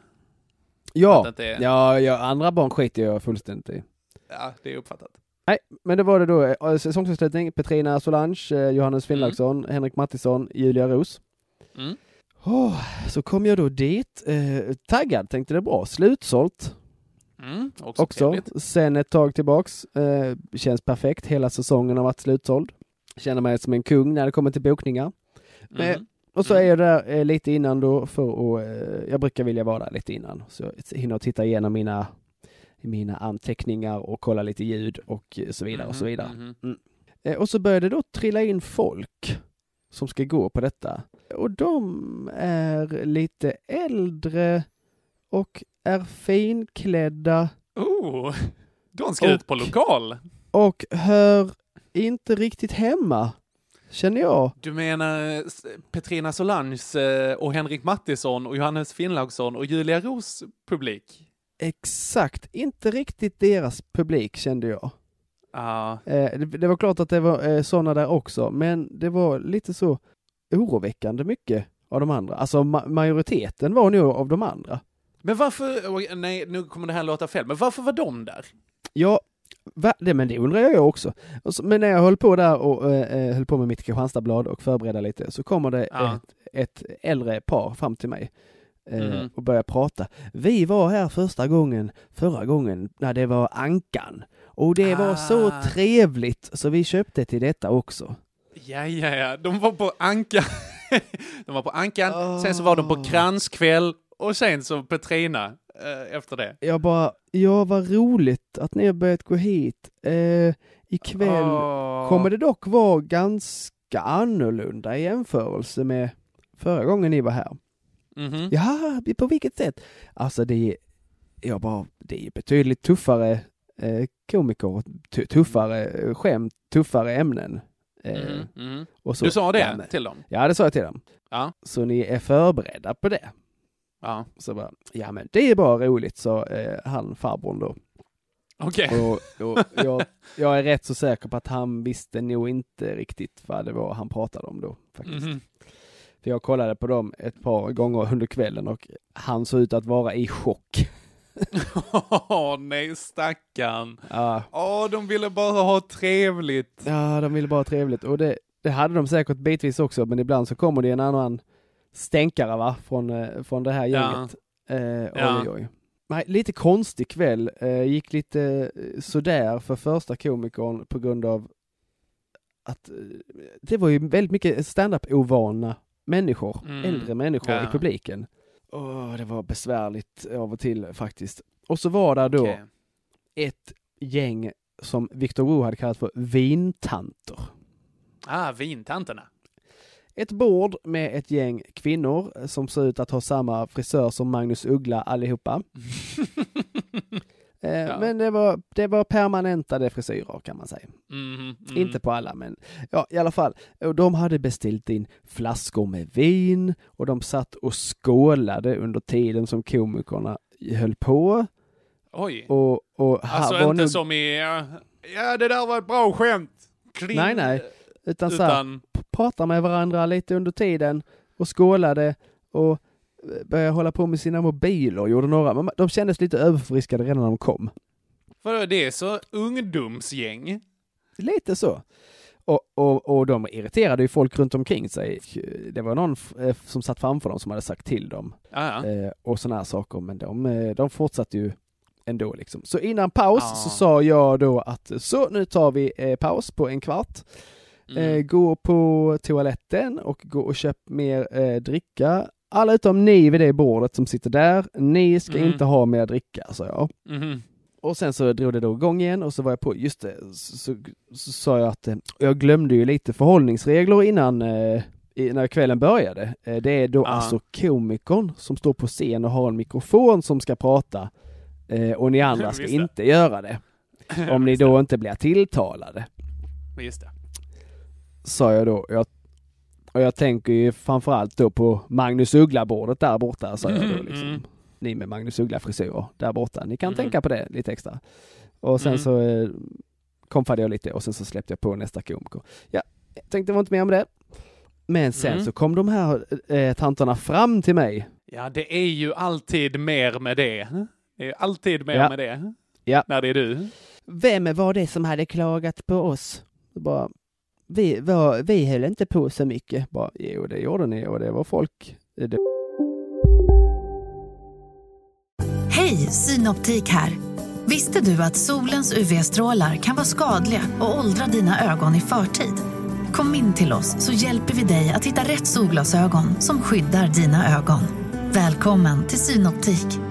Ja, är- ja, ja, andra barn skiter jag fullständigt i. Ja, det är uppfattat. Nej, men det var det då. eh, Säsongsavslutning, Petrina Solange, eh, Johannes Finnlaugsson, Henrik Mattisson, Julia Ros. Mm. Åh, så kom jag då dit, eh, taggad, tänkte det bra, slutsålt Mm. Också, också. Sen ett tag tillbaks, eh, känns perfekt, hela säsongen har varit slutsåld. Känner mig som en kung när det kommer till bokningar. Men- Mm. Och så Mm. är jag där eh, lite innan då för att, eh, jag brukar vilja vara där lite innan. Så jag hinner titta igenom mina, mina anteckningar och kolla lite ljud och så vidare och så Mhm, vidare. mhm. Eh, Och så började det då trilla in folk som ska gå på detta. Och de är lite äldre och är finklädda Oh, de ska ut på Och- lokal. och hör inte riktigt hemma, känner jag. Du menar eh, Petrina Solanges eh, och Henrik Mattisson och Johannes Finnlaugsson och Julia Ros publik? Exakt, inte riktigt deras publik kände jag. Ja. Eh, det, var klart att det var sådana där också, men det var lite så oroväckande mycket av de andra. Alltså ma- majoriteten var nog av de andra. Men varför, nej nu kommer det här låta fel, men varför var de där? Ja, va? Det, men det undrar jag också. Så, men när jag höll på där och eh, eh, höll på med mitt Kristianstadblad och förberedde lite så kommer det Ja. ett, ett äldre par fram till mig eh, Mhm. och börjar prata. Vi var här första gången, förra gången, när det var Ankan. Och det var så Ah. trevligt så vi köpte till detta också. Ja, ja, ja, de var på Anka. de var på Ankan, sen så var de på kranskväll och sen så Petrina eh, efter det. Jag bara, ja vad roligt att ni har börjat gå hit. Eh, ikväll Åh. kommer det dock vara ganska annorlunda i jämförelse med förra gången ni var här. Mhm. Ja, på vilket sätt? Alltså det är, jag bara, det är betydligt tuffare eh, komiker, tu- tuffare skämt, tuffare ämnen. Eh, mhm. och så. Du sa det Ja, till dem? Ja, det sa jag till dem. Ja. Så ni är förberedda på det? Ja. Så bara, ja men det är bara roligt, sa eh, han farbrorn då. Okej. Och, och jag, jag är rätt så säker på att han visste nog inte riktigt vad det var han pratade om då. Faktiskt. Mhm. För jag kollade på dem ett par gånger under kvällen och han såg ut att vara i chock. Åh nej, stackarn. Ja, Åh, de ville bara ha trevligt. ja de ville bara ha trevligt och det, det hade de säkert bitvis också men ibland så kommer det en annan stänkare va, från, eh, från det här Ja. gänget. Eh, oj, Ja. oj, oj. Nej, lite konstig kväll. Eh, gick lite eh, sådär för första komikern på grund av att eh, det var ju väldigt mycket stand-up-ovana människor, Mm. äldre människor Ja. i publiken. Åh, det var besvärligt av och till faktiskt. Och så var där då Okej. ett gäng som Victor Wu hade kallat för vintanter. Ah, vintanterna. Ett bord med ett gäng kvinnor som ser ut att ha samma frisör som Magnus Uggla allihopa. Eh, Ja. Men det var, det var permanentade frisyrer kan man säga. Mhm, mm. Inte på alla men ja i alla fall. Och de hade beställt in flaskor med vin och de satt och skålade under tiden som komikerna höll på. Oj. Och, och Alltså inte nog, som i, eh, ja det där var ett bra skämt. Kling. Nej, nej. utan så här, Utan, p- prata med varandra lite under tiden och skålade och eh, började hålla på med sina mobiler, gjorde några, men de kändes lite överförfriskade redan när de kom. vadå det är så ungdomsgäng? Lite så. Och, och, och de irriterade ju folk runt omkring sig. Det var någon eh, som satt framför dem som hade sagt till dem ja. eh, och sådana här saker, men de, de fortsatte ju ändå liksom. Så innan paus Ja. så sa jag då att så nu tar vi eh, paus på en kvart. Eh, Mm. gå på toaletten och gå och köp mer eh, dricka. Alla utom ni vid det bordet som sitter där, ni ska Mm. inte ha mer dricka, sa jag. Mhm. Och sen så drog det då igång igen och så var jag på, just det, så, så, så sa jag att eh, jag glömde ju lite förhållningsregler innan eh, i, när kvällen började. Eh, det är då Ja. alltså komikern som står på scen och har en mikrofon som ska prata eh, och ni andra ska inte göra det. Om ni då inte blir tilltalade Just det. Sa jag då. Jag, och jag tänker ju framförallt då på Magnus Uggla-bordet där borta, sa jag då Mm, liksom. mm. Ni med Magnus Uggla-frisyrer där borta. Ni kan Mm. tänka på det lite extra. Och sen Mm. så eh, komfade jag lite och sen så släppte jag på nästa komiker. Ja, jag tänkte var inte mer om det. Men sen Mm. så kom de här eh, tanterna fram till mig. Ja, det är ju alltid mer med det. Det är alltid mer Ja. med det. Ja. När det är du. Vem var det som hade klagat på oss? Bara, vi, var, vi höll inte på så mycket. Bara, jo, det gjorde ni och det var folk. Det, Hej, Synoptik här. Visste du att solens UV-strålar kan vara skadliga och åldra dina ögon i förtid? Kom in till oss så hjälper vi dig att hitta rätt solglasögon som skyddar dina ögon. Välkommen till Synoptik.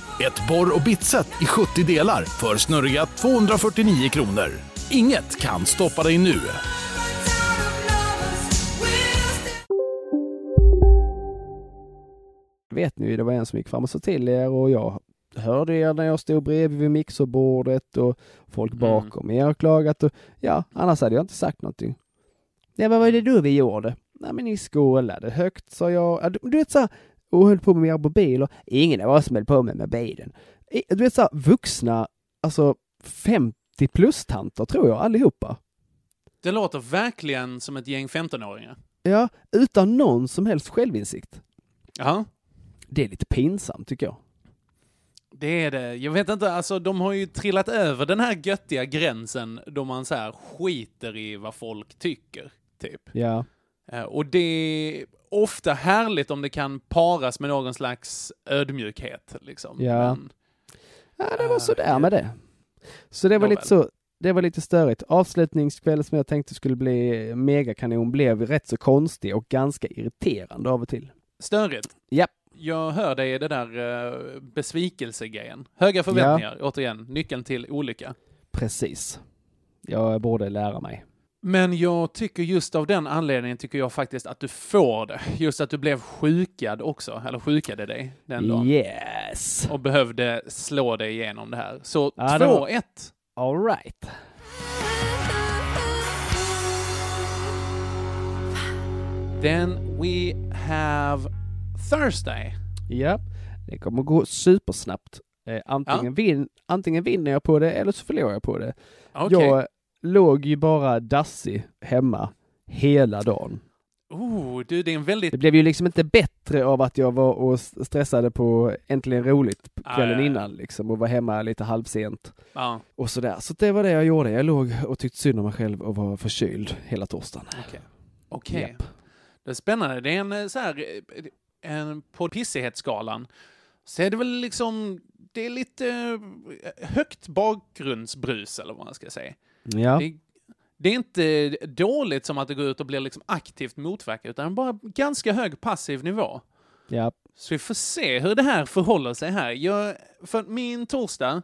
Ett borr och bitset i 70 delar för snurriga 249 kronor. Inget kan stoppa dig nu. vet ni det var en som gick fram och sa till er och jag hörde er när jag stod bredvid vid mixerbordet och folk bakom er har klagat och ja, annars hade jag inte sagt någonting. Ja, vad var det då vi gjorde? Nej, men ni skålade högt, sa jag. Ja, Du, du vet så här, och höll på med era mobiler. Ingen av oss höll på med mobilen. Du vet så här, vuxna, alltså 50 plus-tanter tror jag allihopa. Det låter verkligen som ett gäng 15-åringar. Ja, utan någon som helst självinsikt. Ja, Det är lite pinsamt tycker jag. det är det. Jag vet inte, alltså de har ju trillat över den här göttiga gränsen då man så här skiter i vad folk tycker, typ. Ja. Eh, Och det ofta härligt om det kan paras med någon slags ödmjukhet, liksom. Ja. Men, Ja, det var sådär med det. Så det var lite så, det var lite störigt. Avslutningskväll som jag tänkte skulle bli megakanon blev rätt så konstig och ganska irriterande av och till. störigt. Ja. Jag hör dig i det där uh, besvikelsegrejen. Höga förväntningar, återigen, nyckeln till olycka. Precis. Jag borde lära mig. Men jag tycker just av den anledningen tycker jag faktiskt att du får det. Just att du blev sjukad också, eller sjukade dig den dagen. Yes! Och behövde slå dig igenom det här. Så Ja, det var- 2-1. All right. Then we have Thursday. Ja, det kommer gå supersnabbt. Eh, antingen, vin, antingen vinner jag på det eller så förlorar jag på det. Okej. Jag låg ju bara dassig hemma hela dagen. Oh, du, det är en väldigt... Det blev ju liksom inte bättre av att jag var och stressade på Äntligen Roligt Ah, kvällen ja, ja. innan liksom och var hemma lite halvsent. Ja, Och sådär. Så det var det jag gjorde. Jag låg och tyckte synd om mig själv och var förkyld hela torsdagen. okej. Okej. Japp. Det är spännande. Det är en eh, så här, eh, en, på pissighetsskalan så är det väl liksom, det är lite eh, högt bakgrundsbrus eller vad man ska säga. Ja. Det, det är inte dåligt som att det går ut och blir liksom aktivt motverka, utan bara ganska hög passiv nivå. Ja. Så vi får se hur det här förhåller sig här. Jag, för min torsdag,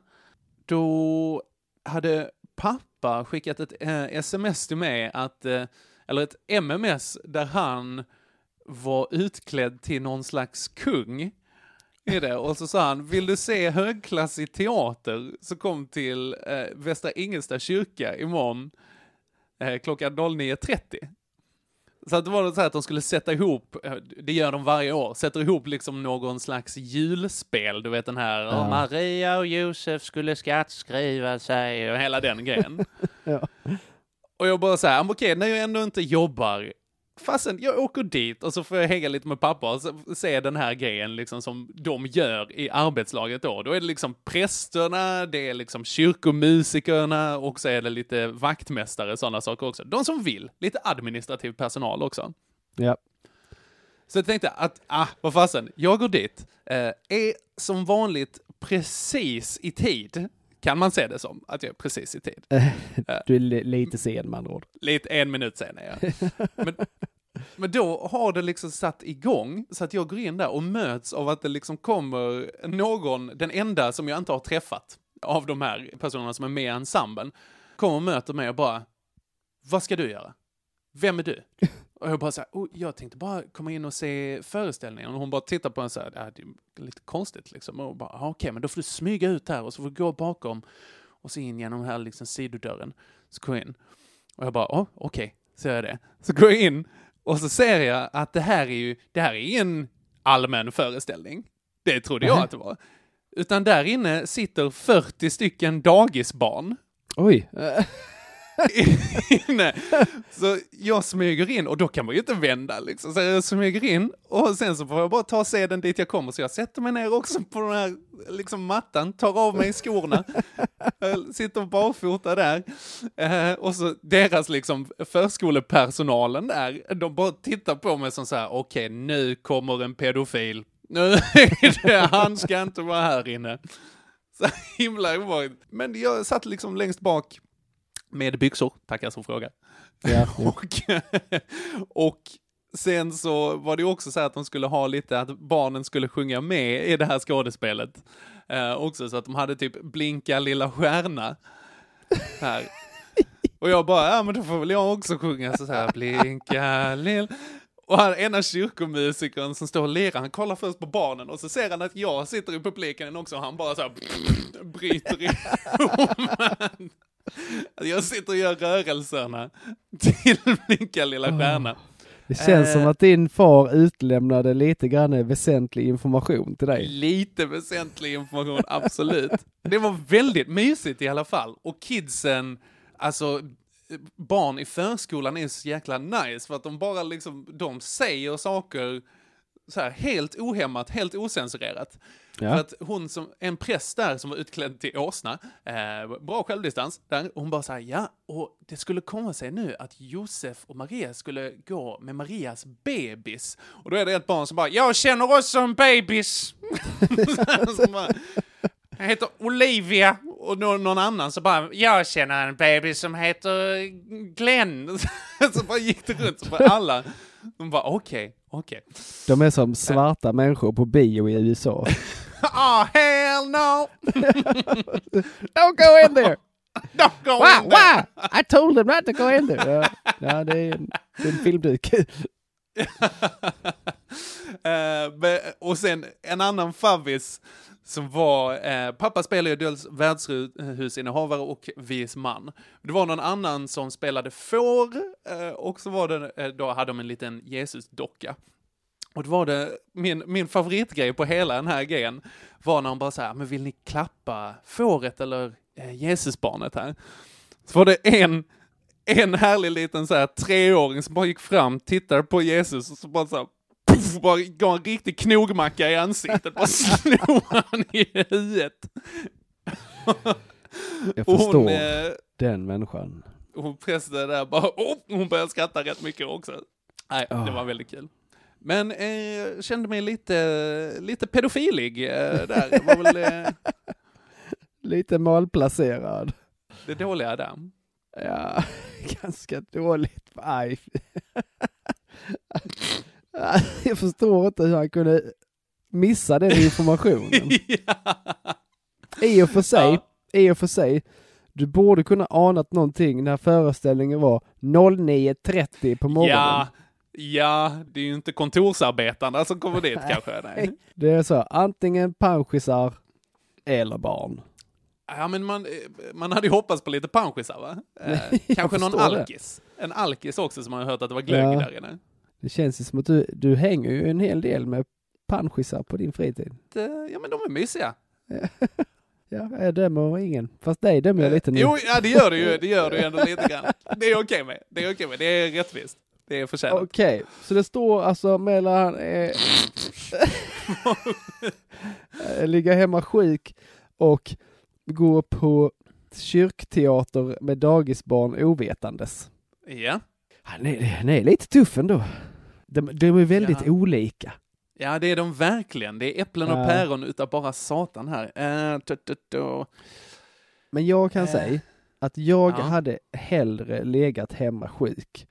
då hade pappa skickat ett eh, sms till mig, att, eh, eller ett MMS, där han var utklädd till någon slags kung. I det. Och så sa han, vill du se högklassig teater så kom till eh, Västra Ingelsta kyrka imorgon eh, klockan 09.30. Så att det var så här att de skulle sätta ihop, eh, det gör de varje år, sätter ihop liksom någon slags julspel, du vet den här, Ja. "Och Maria och Josef skulle skattskriva sig och hela den grejen. Ja. Och jag bara så här, okej, när jag ändå inte jobbar, fastän jag åker dit och så får jag hänga lite med pappa och se den här grejen liksom som de gör i arbetslaget då. Då är det liksom prästerna, det är liksom kyrkomusikerna och så är det lite vaktmästare, sådana saker också. De som vill, lite administrativ personal också. Ja. Så jag tänkte att, ah, vad fasen, jag går dit, eh, är som vanligt precis i tid. Kan man se det som, att jag är precis i tid? Du är li- lite sen med andra ord. Lite en minut sen är jag. Men, men då har det liksom satt igång så att jag går in där och möts av att det liksom kommer någon, den enda som jag inte har träffat av de här personerna som är med i ensemblen, kommer och möter mig och bara, vad ska du göra? Vem är du? Och jag bara så här, oh, jag tänkte bara komma in och se föreställningen. Och hon bara tittar på en så här, det här är lite konstigt liksom. Och bara, "Ah, okej, men då får du smyga ut här och så får du gå bakom och så in genom här liksom sidodörren. Så går jag in. Och jag bara, oh, okej, så gör jag det. Så går jag in och så ser jag att det här är ju, det här är ingen allmän föreställning. Det trodde jag att det var. Utan där inne sitter 40 stycken dagisbarn. Oj. inne. Så jag smyger in och då kan man ju inte vända liksom. Så jag smyger in och sen så får jag bara ta seden dit jag kommer. Så jag sätter mig ner också på den här liksom mattan, tar av mig skorna, eh, sitter barfota där. Eh, och så deras liksom förskolepersonalen där, de bara tittar på mig som så här, okej nu kommer en pedofil. Nu är det, han ska inte vara här inne. Så himla obehagligt. Men jag satt liksom längst bak med byxor, tackar som frågar. Ja, ja. och, och sen så var det också så här att de skulle ha lite, att barnen skulle sjunga med i det här skådespelet. Eh, också så att de hade typ blinka lilla stjärna här. Och jag bara, ja men då får väl jag också sjunga så här, blinka lilla... Och han ena kyrkomusikern som står och lirar, han kollar först på barnen och så ser han att jag sitter i publiken också och han bara så här bryter ihop. Jag sitter och gör rörelserna till Blinka lilla stjärna. Det känns Eh. som att din far utlämnade lite grann väsentlig information till dig. Lite väsentlig information, absolut. Det var väldigt mysigt i alla fall. Och kidsen, alltså barn i förskolan är så jäkla nice för att de bara liksom, de säger saker så här helt ohämmat, helt osensurerat. Ja. För att hon som, en präst där som var utklädd till åsna, eh, bra självdistans där, hon bara såhär, ja, och det skulle komma sig nu att Josef och Maria skulle gå med Marias bebis. Och då är det ett barn som bara, jag känner också en bebis. som bara, jag heter Olivia. Och någon, någon annan så bara, jag känner en bebis som heter Glenn. så bara gick det runt, så bara alla, de bara okej, okej. De är som svarta människor på bio i USA. Oh hell no! Don't go in there! Don't go Wow, in there! wow! I told them not to go in there. Ja, ja det är en, det är en filmduk. Eh, men- och sen en annan favvis som var, eh, pappa spelar ju dels värdshusinnehavare och vis man. Det var någon annan som spelade får eh, och så var det, eh, då hade de en liten Jesusdocka. Och då var det, min, min favoritgrej på hela den här grejen var när hon bara så här, men vill ni klappa fåret eller eh, Jesusbarnet här? Så var det en, en härlig liten så här treåring som bara gick fram, tittade på Jesus och så bara så här, puff, bara gav en riktig knogmacka i ansiktet, bara slog han i huvudet. Jag förstår hon, eh, den människan. hon prästen där bara, oh, hon började skratta rätt mycket också. Nej, det Ah. var väldigt kul. Men eh, kände mig lite, lite pedofilig eh, där. Det var väl eh, Lite malplacerad. det dåliga där. Ja, ganska dåligt. Aj. Jag förstår inte hur han kunde missa den informationen. I och för sig, i och för sig, du borde kunna anat någonting när föreställningen var 09.30 på morgonen. Ja, ja, det är ju inte kontorsarbetarna som kommer dit kanske. Nej. Det är så, antingen panschisar eller barn. Ja, men man, man hade ju hoppats på lite panschisar va? Eh, kanske någon förstår det. alkis. En alkis också som man har hört att det var glögg Ja. där inne. Det känns ju som att du, du hänger ju en hel del med panschisar på din fritid. Ja, men de är mysiga. Ja, jag dömer ingen. Fast dig dömer jag lite nu. Jo, ja det gör du ju. Det gör du ju ändå lite grann. Det är okej med. Det är okej med. Det är rättvist. Det är förtjänat. Okej, så det står alltså mellan eh, ligga hemma sjuk och gå på kyrkteater med dagisbarn ovetandes. Ja. Han är, han är lite tuff ändå. De, de är väldigt Ja. olika. Ja, det är de verkligen. Det är äpplen och päron utav bara satan här. Eh. Men jag kan Eh, säga att jag ja. hade hellre legat hemma sjuk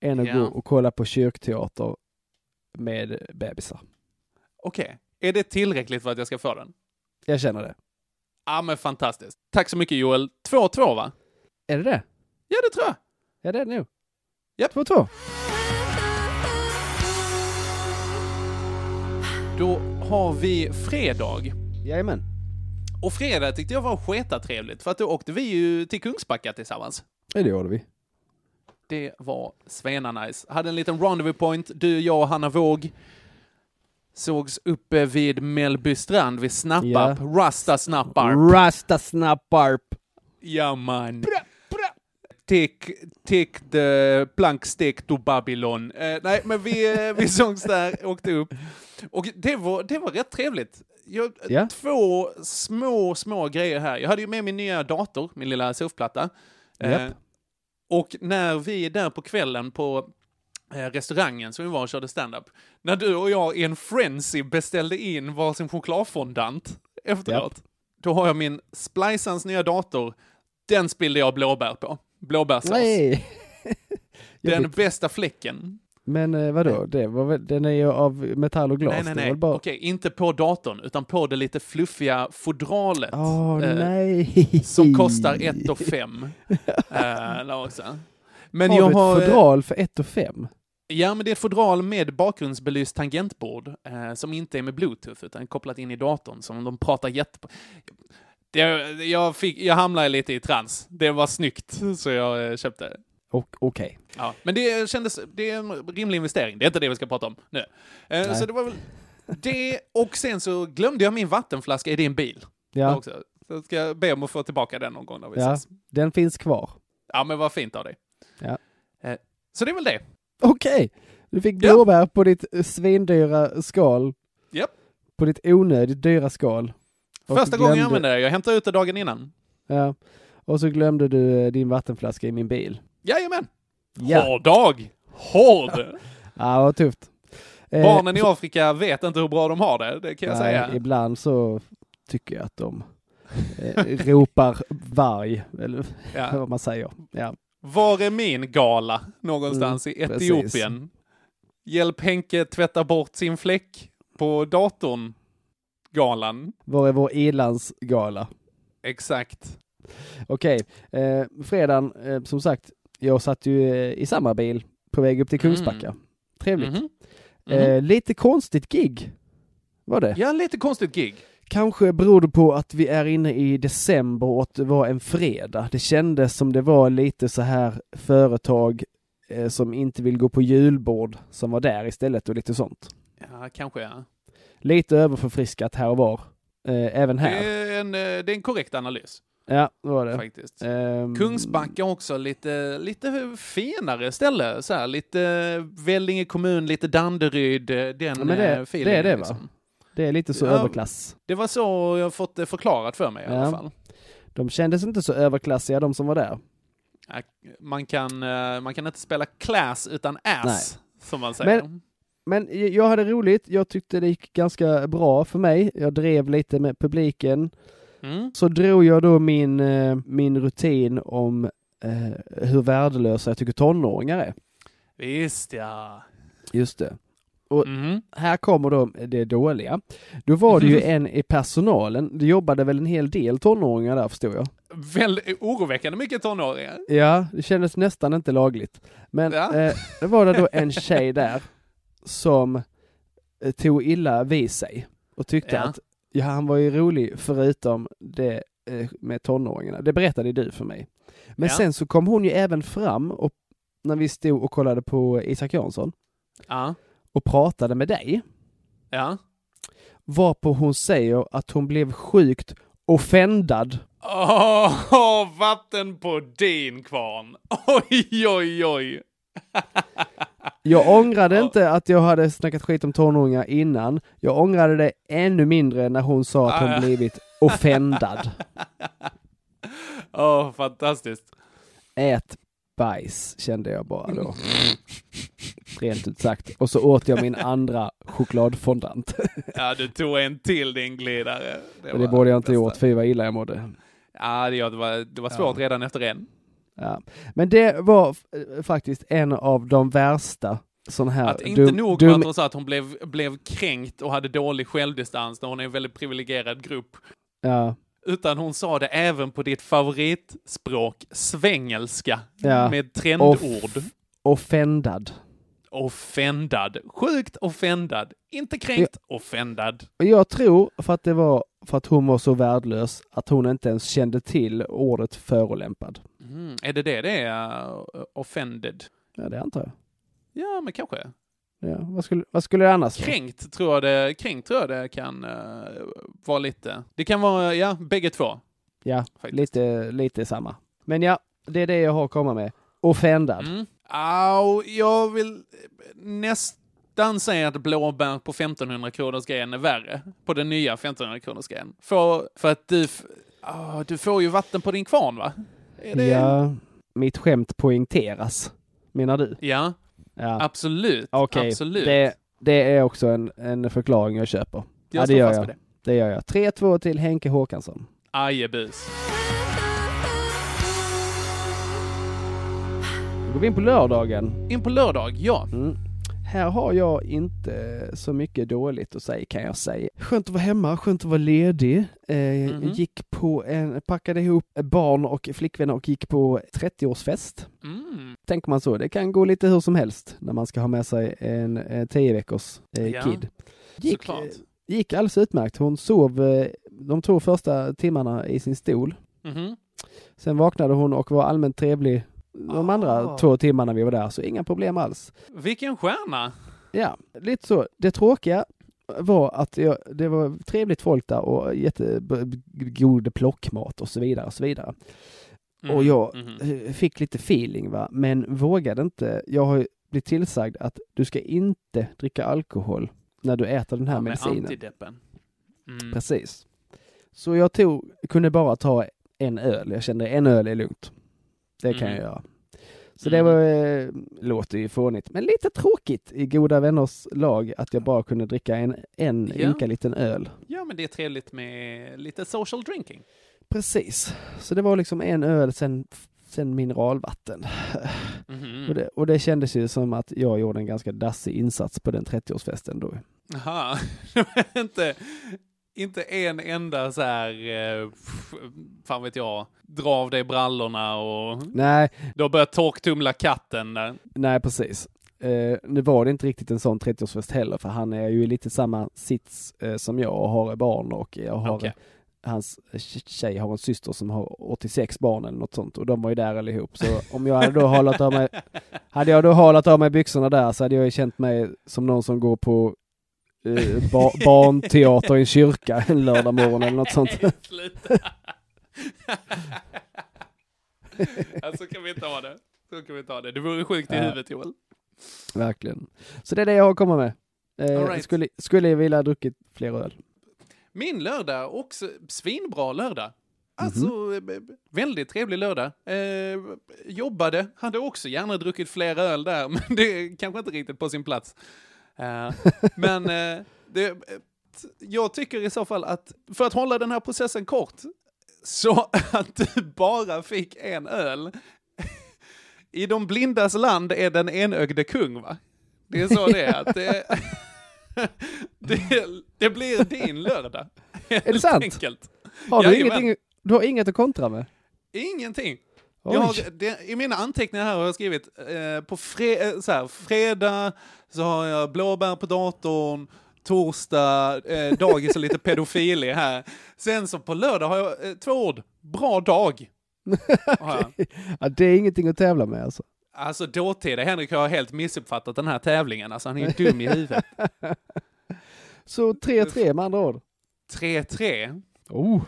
än att Ja. gå och kolla på kyrkteater med bebisar. Okej. Är det tillräckligt för att jag ska få den? Jag känner det. Ja, men fantastiskt. Tack så mycket Joel. 2-2 va? Är det det? Ja, det tror jag. Ja, det är det nog. Japp. 2-2. Då har vi fredag. Jajamän. Och fredag tyckte jag var sketa trevligt för att då åkte vi ju till Kungsbacka tillsammans. Ja, det gjorde vi. Det var svena nice. Hade en liten rendezvous point, du, jag och Hanna Våg. Sågs uppe vid Mellby strand vid Snapparp. Rasta Snapparp. Rasta Snapparp. Ja man. Take, take the plank stick to Babylon. Eh, nej, men vi, eh, vi sågs där, åkte upp. Och det var, det var rätt trevligt. Jag, Ja. Två små, små grejer här. Jag hade ju med min nya dator, min lilla surfplatta. Eh, Japp. och när vi där på kvällen på eh, restaurangen som vi var och körde stand-up, när du och jag i en frenzy beställde in varsin chokladfondant efteråt, då har jag min Splicans nya dator, den spillde jag blåbär på. Blåbärssås. Nej! Den bästa fläcken. Men eh, vadå, det var väl, den är ju av metall och glas. nej, nej, Det nej. väl Bara... Okej, inte på datorn, utan på det lite fluffiga fodralet. Åh eh, nej! Som kostar 1 och 5. eh. Men har jag du ett har... fodral för 1 och 5? Ja, men det är ett fodral med bakgrundsbelyst tangentbord eh, som inte är med bluetooth utan kopplat in i datorn som de pratar jätte... Det, jag, fick, jag hamnade lite i trans. Det var snyggt, så jag eh, köpte det. Okej. Ja, men det kändes, det är en rimlig investering. Det är inte det vi ska prata om nu. Eh, så det var väl det, och sen så glömde jag min vattenflaska i din bil. Ja, Också. Så ska jag be om att få tillbaka den någon gång när vi ja, ses. den finns kvar. Ja, men vad fint av dig. Ja. Eh, så det är väl det. Okej! Du fick Ja. blåbär på ditt svindyra skal. Japp. På ditt onödigt dyra skal. Första gången jag använde det. Jag hämtade ut det dagen innan. Ja. Och så glömde du eh, din vattenflaska i min bil. Jajamän. Ja. Hård dag. Hård. Ja, vad tufft. Eh, Barnen i Afrika vet inte hur bra de har det, det kan jag Nej, säga. ibland så tycker jag att de eh, ropar varg, eller Ja. vad man säger. Ja. Var är min gala någonstans Mm, i precis. Etiopien? Hjälp Henke tvätta bort sin fläck på datorn. Galan. Var är vår ilandsgala? Exakt. Okej, eh, fredagen, eh, som sagt, jag satt ju eh, i samma bil på väg upp till Kungsbacka. Trevligt. Mhm. Eh, lite konstigt gig var det. Ja, lite konstigt gig. Kanske beror det på att vi är inne i december och att det var en fredag. Det kändes som det var lite så här företag eh, som inte vill gå på julbord som var där istället och lite sånt. Ja, kanske ja. Lite överförfriskat här och var. Eh, även Det här. är, en, eh, det är en korrekt analys. Ja, det var det. Faktiskt. Ehm, Kungsbacka också lite, lite finare ställe. Så här, lite Vellinge kommun, lite Danderyd. eh, Den Ja, men det- eh, feelingen, det är det, va? liksom. Det är lite så Ja. överklass. Det var så jag fått det förklarat för mig i alla Ja. fall. De kändes inte så överklassiga de som var där. Ja, Man kan, eh, man kan inte spela class utan ass, som man säger. Men- Men jag hade roligt, jag tyckte det gick ganska bra för mig. Jag drev lite med publiken. Mm. Så drog jag då min, eh, min rutin om eh, hur värdelösa jag tycker tonåringar är. Visst ja. Just det. Och Mhm. här kommer då det dåliga. Då var det ju en i personalen, det jobbade väl en hel del tonåringar där förstod jag. Väldigt oroväckande mycket tonåringar. Ja, det kändes nästan inte lagligt. Men Ja. eh, det var det då en tjej där som eh, tog illa vid sig och tyckte Ja. att ja, han var ju rolig förutom det eh, med tonåringarna. Det berättade du för mig. Men Ja. sen så kom hon ju även fram och när vi stod och kollade på Isak Jansson Ja. och pratade med dig. Ja. Varpå hon säger att hon blev sjukt offendad. Åh, vatten på din kvarn. Oj, oj, oj. Jag ångrade inte att jag hade snackat skit om tonåringar innan. Jag ångrade det ännu mindre när hon sa att Ah, ja. hon blivit offendad. Åh, fantastiskt. Ät bajs, kände jag bara då. Rent ut sagt. Och så åt jag min andra chokladfondant. Ja, du tog en till din glidare. Det var borde jag inte bästa. gjort, fy vad illa jag mådde. Ja, det, det, var, det var svårt redan efter en. Ja. Men det var f- faktiskt en av de värsta sån här... Att inte dum- nog med att hon sa att hon blev, blev kränkt och hade dålig självdistans när hon är en väldigt privilegierad grupp. Ja, Utan hon sa det även på ditt favoritspråk, svengelska, Ja. med trendord. Off- offendad. Offendad. Sjukt offendad. Inte kränkt, offendad. Och jag tror, för att det var för att hon var så värdelös, att hon inte ens kände till ordet förolämpad. Mm. Är det det det är? uh, offended? Ja, det antar jag. Ja, men kanske. Ja, vad, skulle, vad skulle det annars vara? Kränkt tror jag det, kränkt tror jag det kan uh, vara lite. Det kan vara, ja, bägge två. Ja, Faktiskt. lite, lite samma. Men ja, det är det jag har att komma med. Offendad. Mm. Au, jag vill nästan säga att blåbär på 1500 kronors grejen är värre. På den nya 1500 kronors grejen. För, för att du, ah, du får ju vatten på din kvarn va? Det... Ja, mitt skämt poängteras, menar du? Ja, Ja, absolut. okej. Absolut. Det, det är också en, en förklaring jag köper. jag ja, det gör jag. det. Det gör jag. 3-2 till Henke Håkansson. Ajebus. Går vi in på lördagen. In på lördag, ja. Mm. Här har jag inte så mycket dåligt att säga kan jag säga. Skönt att vara hemma, skönt att vara ledig. Eh, Mhm. Gick på en, packade ihop barn och flickvänner och gick på 30-årsfest. Mm. Tänker man så, det kan gå lite hur som helst när man ska ha med sig en, en 10 veckors eh, Ja, kid. Gick, Såklart. eh, gick alldeles utmärkt. Hon sov eh, de två första timmarna i sin stol. Mhm. Sen vaknade hon och var allmänt trevlig de andra Ah. två timmarna vi var där, så inga problem alls. Vilken stjärna! Ja, lite så. Det tråkiga var att jag, det var trevligt folk där och jättegod plockmat och så vidare och så vidare. Mm, Och jag eh, fick lite feeling va, men vågade inte. Jag har ju blivit tillsagd att du ska inte dricka alkohol när du äter den här Ja, med medicinen. antideppen. Mm. Precis. Så jag tog, kunde bara ta en öl. Jag kände en öl är lugnt. Det kan Mm. jag göra. Så det var, eh, låter ju fånigt, men lite tråkigt i goda vänners lag att jag bara kunde dricka en, en Ja. ynka liten öl. Ja, men det är trevligt med lite social drinking. Precis. Så det var liksom en öl sen, sen mineralvatten. Mhm. Och, det, och det kändes ju som att jag gjorde en ganska dassig insats på den 30-årsfesten då. Jaha, inte, inte en enda så här, eh, fan vet jag, dra av dig brallorna och Nej, du har börjat torktumla katten där. Nej, precis. Eh, nu var det inte riktigt en sån 30-årsfest heller, för han är ju i lite samma sits eh, som jag och har barn och jag har Okej. hans tjej har en syster som har 86 barn eller något sånt och de var ju där allihop. Så om jag hade då halat av mig, hade jag då halat av mig byxorna där så hade jag ju känt mig som någon som går på eh, ba barnteater i en kyrka en lördag morgon eller något sånt. Sluta. alltså kan vi inte ha det. Så kan vi inte ha det. Det vore sjukt i Ja. huvudet Joel. Verkligen. Så det är det jag har att komma med. Eh, right. skulle, skulle jag vilja ha druckit fler öl. Min lördag också, svinbra lördag. Alltså, b- b- väldigt trevlig lördag. Eh, jobbade, hade också gärna druckit fler öl där, men det är kanske inte riktigt på sin plats. Eh, men eh, det, eh, jag tycker i så fall att, för att hålla den här processen kort, så att du bara fick en öl. I de blindas land är den enögde kung, va? Det är så det är. Att det, det, det blir din lördag. Är det sant? Enkelt. Har du, Jajamän. ingenting, du har inget att kontra med? Ingenting. Jag det, I mina anteckningar här har jag skrivit eh, på fre, eh, så här, fredag så har jag blåbär på datorn, torsdag eh, dagis och lite pedofili här. Sen så på lördag har jag eh, två ord, bra dag. Ja, det är ingenting att tävla med alltså. Alltså dåtida Henrik har helt missuppfattat den här tävlingen, alltså han är ju dum i huvudet. Så 3-3 med andra ord. 3-3. Oh.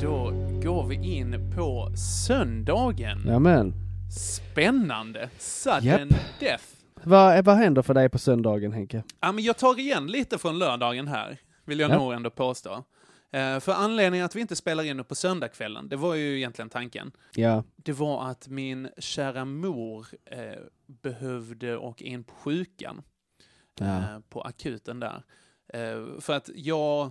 Då går vi in på söndagen. Jamen. Spännande. Sudden Japp. death. Vad, vad händer för dig på söndagen Henke? Ja, men jag tar igen lite från lördagen här, vill jag Ja. nog ändå påstå. Eh, för anledningen att vi inte spelar in på söndagskvällen, det var ju egentligen tanken. Ja. Det var att min kära mor eh, behövde åka in på sjukan. Ja. Eh, på akuten där. Eh, för att jag,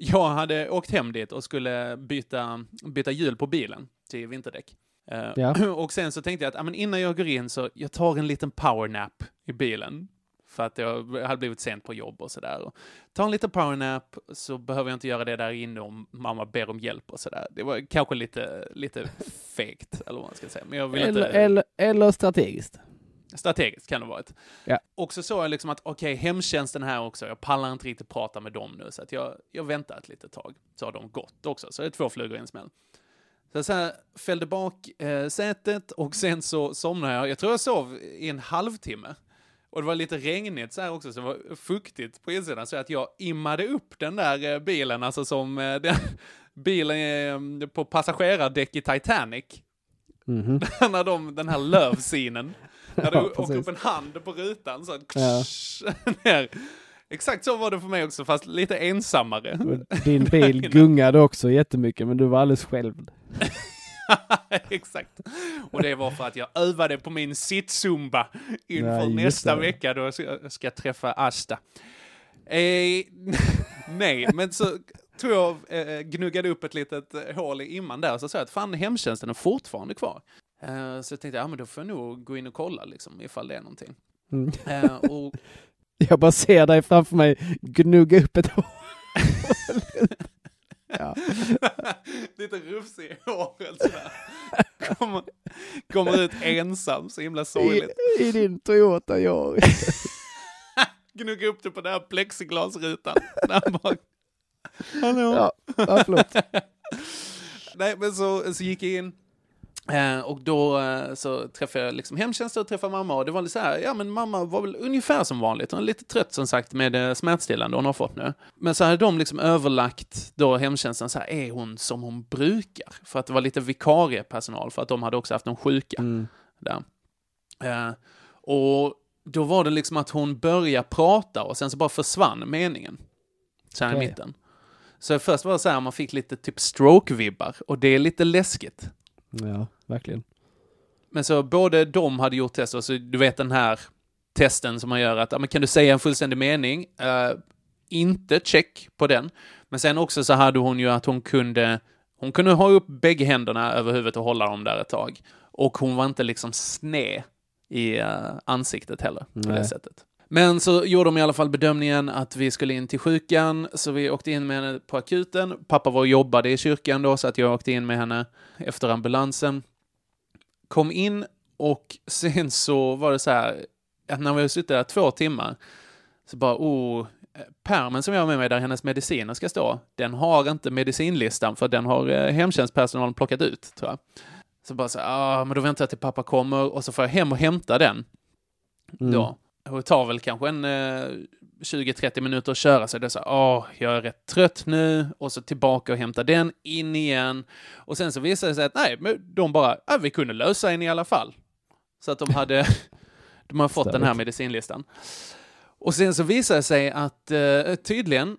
jag hade åkt hem dit och skulle byta, byta hjul på bilen till vinterdäck. Eh, Ja. Och sen så tänkte jag att ja, men innan jag går in så jag tar en liten powernap i bilen. För att jag hade blivit sent på jobb och sådär. Och Ta en liten powernap så behöver jag inte göra det där inne om mamma ber om hjälp och sådär. Det var kanske lite, lite fegt, eller vad man ska säga. Men jag vill Eller, inte... eller, eller strategiskt. Strategiskt kan det vara ett. Ja. Och så såg jag liksom att okej, hemtjänsten här också, jag pallar inte riktigt prata med dem nu, så att jag, jag väntar ett litet tag. Så har de gått också, så det är två flugor i en smäll. Så jag så här, fällde bak eh, sätet och sen så somnade jag. Jag tror jag sov i en halvtimme. Och det var lite regnigt så här också, så det var fuktigt på insidan. Så att jag immade upp den där eh, bilen, alltså som eh, den, bilen eh, på passagerardäck i Titanic. Mhm. när de, den här love-scenen. När du Ja, åker upp en hand på rutan så Ja. ner. Exakt så var det för mig också, fast lite ensammare. Din bil gungade också jättemycket men du var alldeles själv. Exakt. Och det var för att jag övade på min sitzumba inför Ja, nästa det. vecka då jag ska- ska träffa Asta. Eh, nej, men så tror jag eh, gnuggade upp ett litet hål i imman där och så sa jag att fan hemtjänsten är fortfarande kvar. Eh, så jag tänkte, ja men då får jag nog gå in och kolla liksom ifall det är någonting. Mm. Eh, och Jag bara ser dig framför mig gnugga upp ett ja. Lite rufsig i håret sådär. Kommer, kommer ut ensam, så himla sorgligt. I, I din Toyota Yaris. Gnugga upp det på den här plexiglasrutan. Där bak. Hallå? Ja, ja, förlåt. Nej, men så, så gick jag in. Eh, och då eh, så träffade jag liksom hemtjänsten och träffade mamma och det var lite så här, ja men mamma var väl ungefär som vanligt. Hon är lite trött som sagt med eh, smärtstillande hon har fått nu. Men så hade de liksom överlagt då hemtjänsten så här, är hon som hon brukar? För att det var lite vikariepersonal för att de hade också haft någon sjuka Mm. där. Eh, och då var det liksom att hon började prata och sen så bara försvann meningen. Så här i Okej. mitten. Så först var det så här, man fick lite typ stroke-vibbar och det är lite läskigt. Ja, verkligen. Men så både de hade gjort test och så du vet den här testen som man gör att, ja, men kan du säga en fullständig mening? Eh, inte check på den. Men sen också så hade hon ju att hon kunde, hon kunde ha upp bägge händerna över huvudet och hålla dem där ett tag. Och hon var inte liksom sned i eh, ansiktet heller på det Nej. sättet. Men så gjorde de i alla fall bedömningen att vi skulle in till sjukan, så vi åkte in med henne på akuten. Pappa var och jobbade i kyrkan då, så att jag åkte in med henne efter ambulansen. Kom in och sen så var det så här, att när vi hade suttit där två timmar, så bara, oh, pärmen som jag har med mig där hennes mediciner ska stå, den har inte medicinlistan för den har eh, hemtjänstpersonalen plockat ut, tror jag. Så bara så här, ah, men då väntar jag till pappa kommer och så får jag hem och hämta den. Mm. då. Och det tar väl kanske en eh, 20-30 minuter att köra så det är så här, åh, jag är rätt trött nu, och så tillbaka och hämta den, in igen. Och sen så visade det sig att nej, men de bara, ja, vi kunde lösa en i alla fall. Så att de hade, de har fått den här medicinlistan. Och sen så visade det sig att eh, tydligen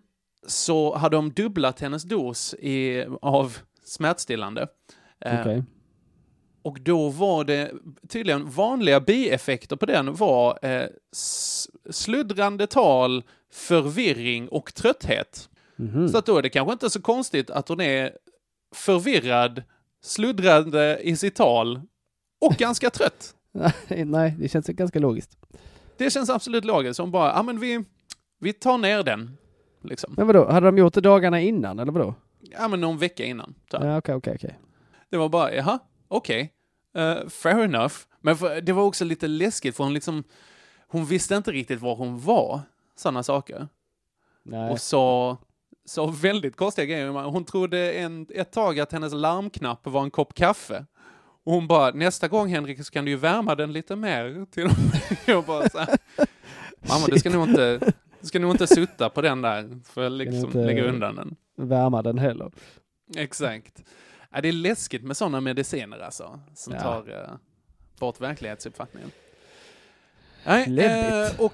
så hade de dubblat hennes dos i, av smärtstillande. Eh, Okej. Och då var det tydligen vanliga bieffekter på den var eh, sluddrande tal, förvirring och trötthet. Mhm. Så att då är det kanske inte så konstigt att hon är förvirrad, sluddrande i sitt tal och ganska trött. Nej, det känns ganska logiskt. Det känns absolut logiskt. Hon bara, ja men vi, vi tar ner den. Liksom. Men vadå, hade de gjort det dagarna innan eller vadå? Ja men någon vecka innan. Ja, okej, okej, okej. Det var bara, jaha, okej. Eh, fair enough. Men för, det var också lite läskigt för hon liksom, hon visste inte riktigt var hon var. Sådana saker. Nej. Och sa, sa väldigt konstiga grejer. Hon trodde en, ett tag att hennes larmknapp var en kopp kaffe. Och hon bara, nästa gång Henrik så kan du ju värma den lite mer. Till. Jag bara så här, mamma du ska nog inte, du ska nog inte sutta på den där. För att liksom lägga undan den. Värma den heller. Exakt. Ja, det är läskigt med sådana mediciner alltså, som Ja. tar eh, bort verklighetsuppfattningen. Nej, eh, och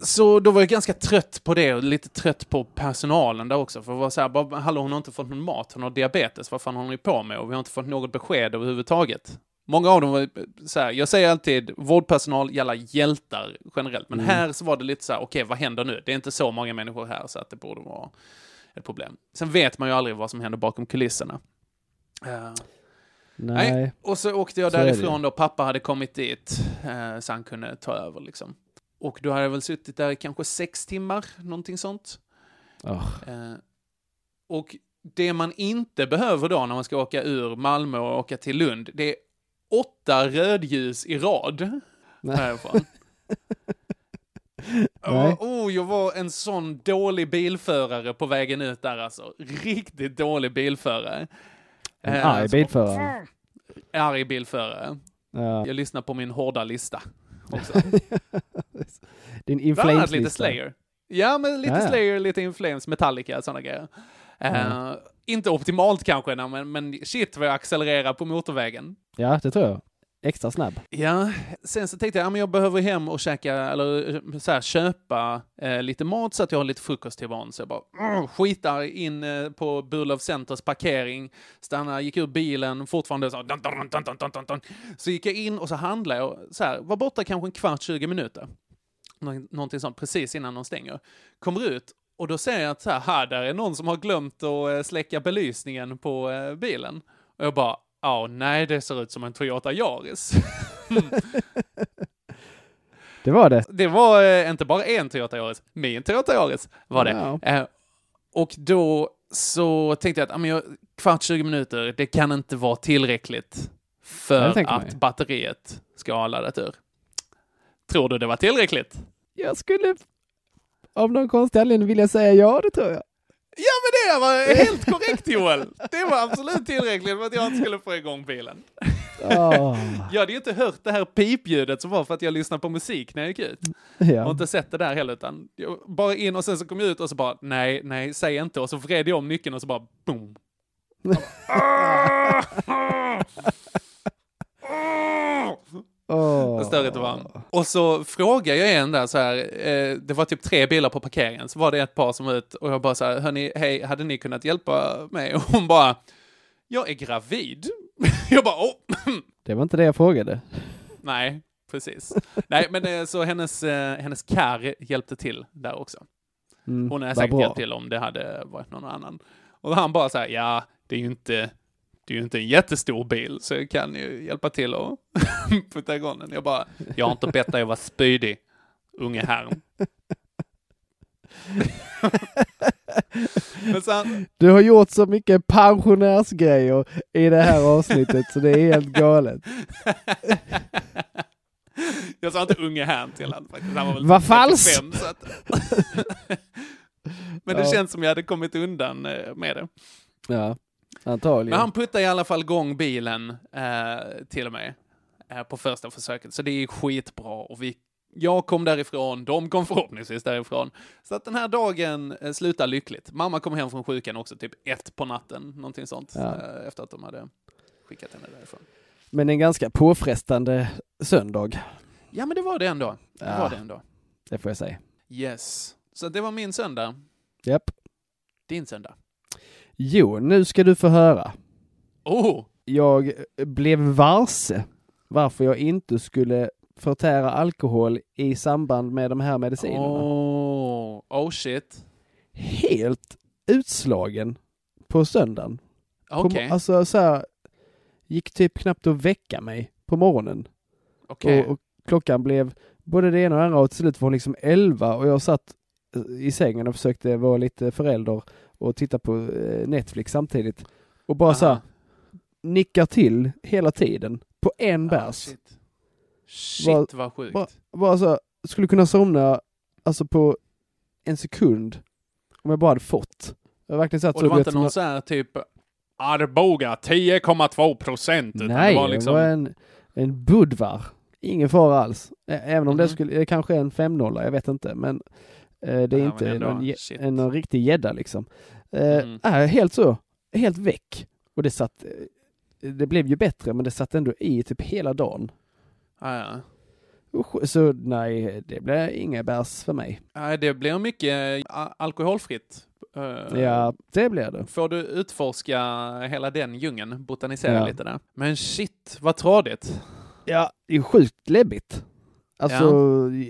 så då var jag ganska trött på det och lite trött på personalen där också. För det var så här, bara, hallå hon har inte fått någon mat, hon har diabetes, vad fan håller ni på med? Och vi har inte fått något besked överhuvudtaget. Många av dem var så här, jag säger alltid vårdpersonal, jävla hjältar generellt. Men Mm. här så var det lite så här, okej vad händer nu? Det är inte så många människor här så att det borde vara ett problem. Sen vet man ju aldrig vad som händer bakom kulisserna. Eh, Nej. och så åkte jag Så därifrån då, pappa hade kommit dit, eh, så han kunde ta över liksom. Och då hade jag väl suttit där i kanske sex timmar, någonting sånt. Åh, Eh, och det man inte behöver då när man ska åka ur Malmö och åka till Lund, det är åtta rödljus i rad Nej. härifrån. Nej. Oh, oh, jag var en sån dålig bilförare på vägen ut där alltså. Riktigt dålig bilförare. En Eh, arg bilförare. Arg bilförare. Ja. Jag lyssnar på min hårda lista också. Din annat lite inflames Slayer. Ja, men lite Ja. Slayer, lite Inflames, Metallica, sådana grejer. Eh, Ja. inte optimalt kanske, men, men shit vad jag accelererar på motorvägen. Ja, det tror jag. Extra snabb. Ja, sen så tänkte jag, ja, men jag behöver hem och käka, eller så här, köpa eh, lite mat så att jag har lite frukost till barn. Så jag bara mm, skitar in eh, på Burlöv Centers parkering, stannar, gick ur bilen, fortfarande så, dun, dun, dun, dun, dun, dun, dun. Så gick jag in och så handlade jag, så här, var borta kanske en kvart, 20 minuter. Nå- Någonting sånt, precis innan de stänger. Kommer ut och då ser jag att så här, här där är någon som har glömt att eh, släcka belysningen på eh, bilen. Och jag bara, ja, nej, det ser ut som en Toyota Yaris. Det var det. Det var eh, inte bara en Toyota Yaris, min Toyota Yaris var det. Ja. Eh, och då så tänkte jag att ja, jag, kvart, 20 minuter, det kan inte vara tillräckligt Ja, för man att batteriet ska ha laddat ur. Tror du det var tillräckligt? Jag skulle av någon konstig anledning vilja säga ja, det tror jag. Ja, men det var helt korrekt Joel! Det var absolut tillräckligt för att jag inte skulle få igång bilen. Åh. Jag hade ju inte hört det här pipljudet som var för att jag lyssnade på musik när jag gick ut. Jag har Ja. inte sett det där heller, utan jag bara in och sen så kom jag ut och så bara, nej, nej, säg inte. Och så vred jag om nyckeln och så bara, boom. Åh. Vad störigt det var. Och så frågade jag en där så här, eh, det var typ tre bilar på parkeringen, så var det ett par som var ut och jag bara så här, hörni, hej, hade ni kunnat hjälpa mig? Och hon bara, jag är gravid. jag bara, åh, Det var inte det jag frågade. nej, precis. Nej, men eh, så hennes, eh, hennes kar hjälpte till där också. Mm, Hon vad säkert bra. hjälpt till om det hade varit någon annan. Och han bara så här, ja, det är ju inte, det är ju inte en jättestor bil, så jag kan ju hjälpa till och putta igång den. Jag bara, jag har inte bett dig att vara spydig, unge herr. Men sen, Du har gjort så mycket pensionärsgrejer i det här avsnittet så det är helt galet. jag sa inte unge herrn till honom faktiskt. Han var väl Vad falskt! 35, så att... Men det Ja. känns som jag hade kommit undan eh, med det. Ja, antagligen. Men han puttar i alla fall igång bilen eh, till och med eh, på första försöket, så det är skitbra och vi Jag kom därifrån, de kom förhoppningsvis därifrån. Så att den här dagen eh, slutar lyckligt. Mamma kom hem från sjukan också typ ett på natten, någonting sånt. Ja. eh, Efter att de hade skickat henne därifrån. Men en ganska påfrestande söndag, Ja, men det var det ändå. Det Ja. var det ändå. det får jag säga. Yes. Så det var min söndag. Japp. Din söndag. Jo, nu ska du få höra. Oh! Jag blev varse varför jag inte skulle förtära alkohol i samband med de här medicinerna. Oh, oh shit. Helt utslagen på söndagen. Okej. Alltså så här, gick typ knappt att väcka mig på morgonen. Okej. Och, och klockan blev både det ena och det andra och till slut var hon liksom elva och jag satt eh, i sängen och försökte vara lite förälder och titta på eh, Netflix samtidigt. Och bara så här, Aha. nickar till hela tiden på en Ah, bärs. shit. Shit Bara- vad sjukt. Bara, bara så här, skulle kunna somna alltså på en sekund om jag bara hade fått. Jag har verkligen satt Och så det var inte någon som så här typ Arboga 10,2 procent. Nej, det var liksom... det var en, en Budvar. Ingen fara alls. Även om det Mhm. skulle, det kanske är en 5 jag vet inte. Men det är Ja, inte någon, en, någon riktig gädda liksom. Eh, Mm. äh, helt så, helt väck. Och det satt, eh, det blev ju bättre men det satt ändå i typ hela dagen. Ah, ja. Så nej, det blev inga bärs för mig. Nej, det blir mycket eh, alkoholfritt. Eh, Ja, det blev det. Får du utforska hela den djungeln, botanisera Ja. lite där. Men shit, vad tradigt. Ja, det är sjukt läbbigt. Alltså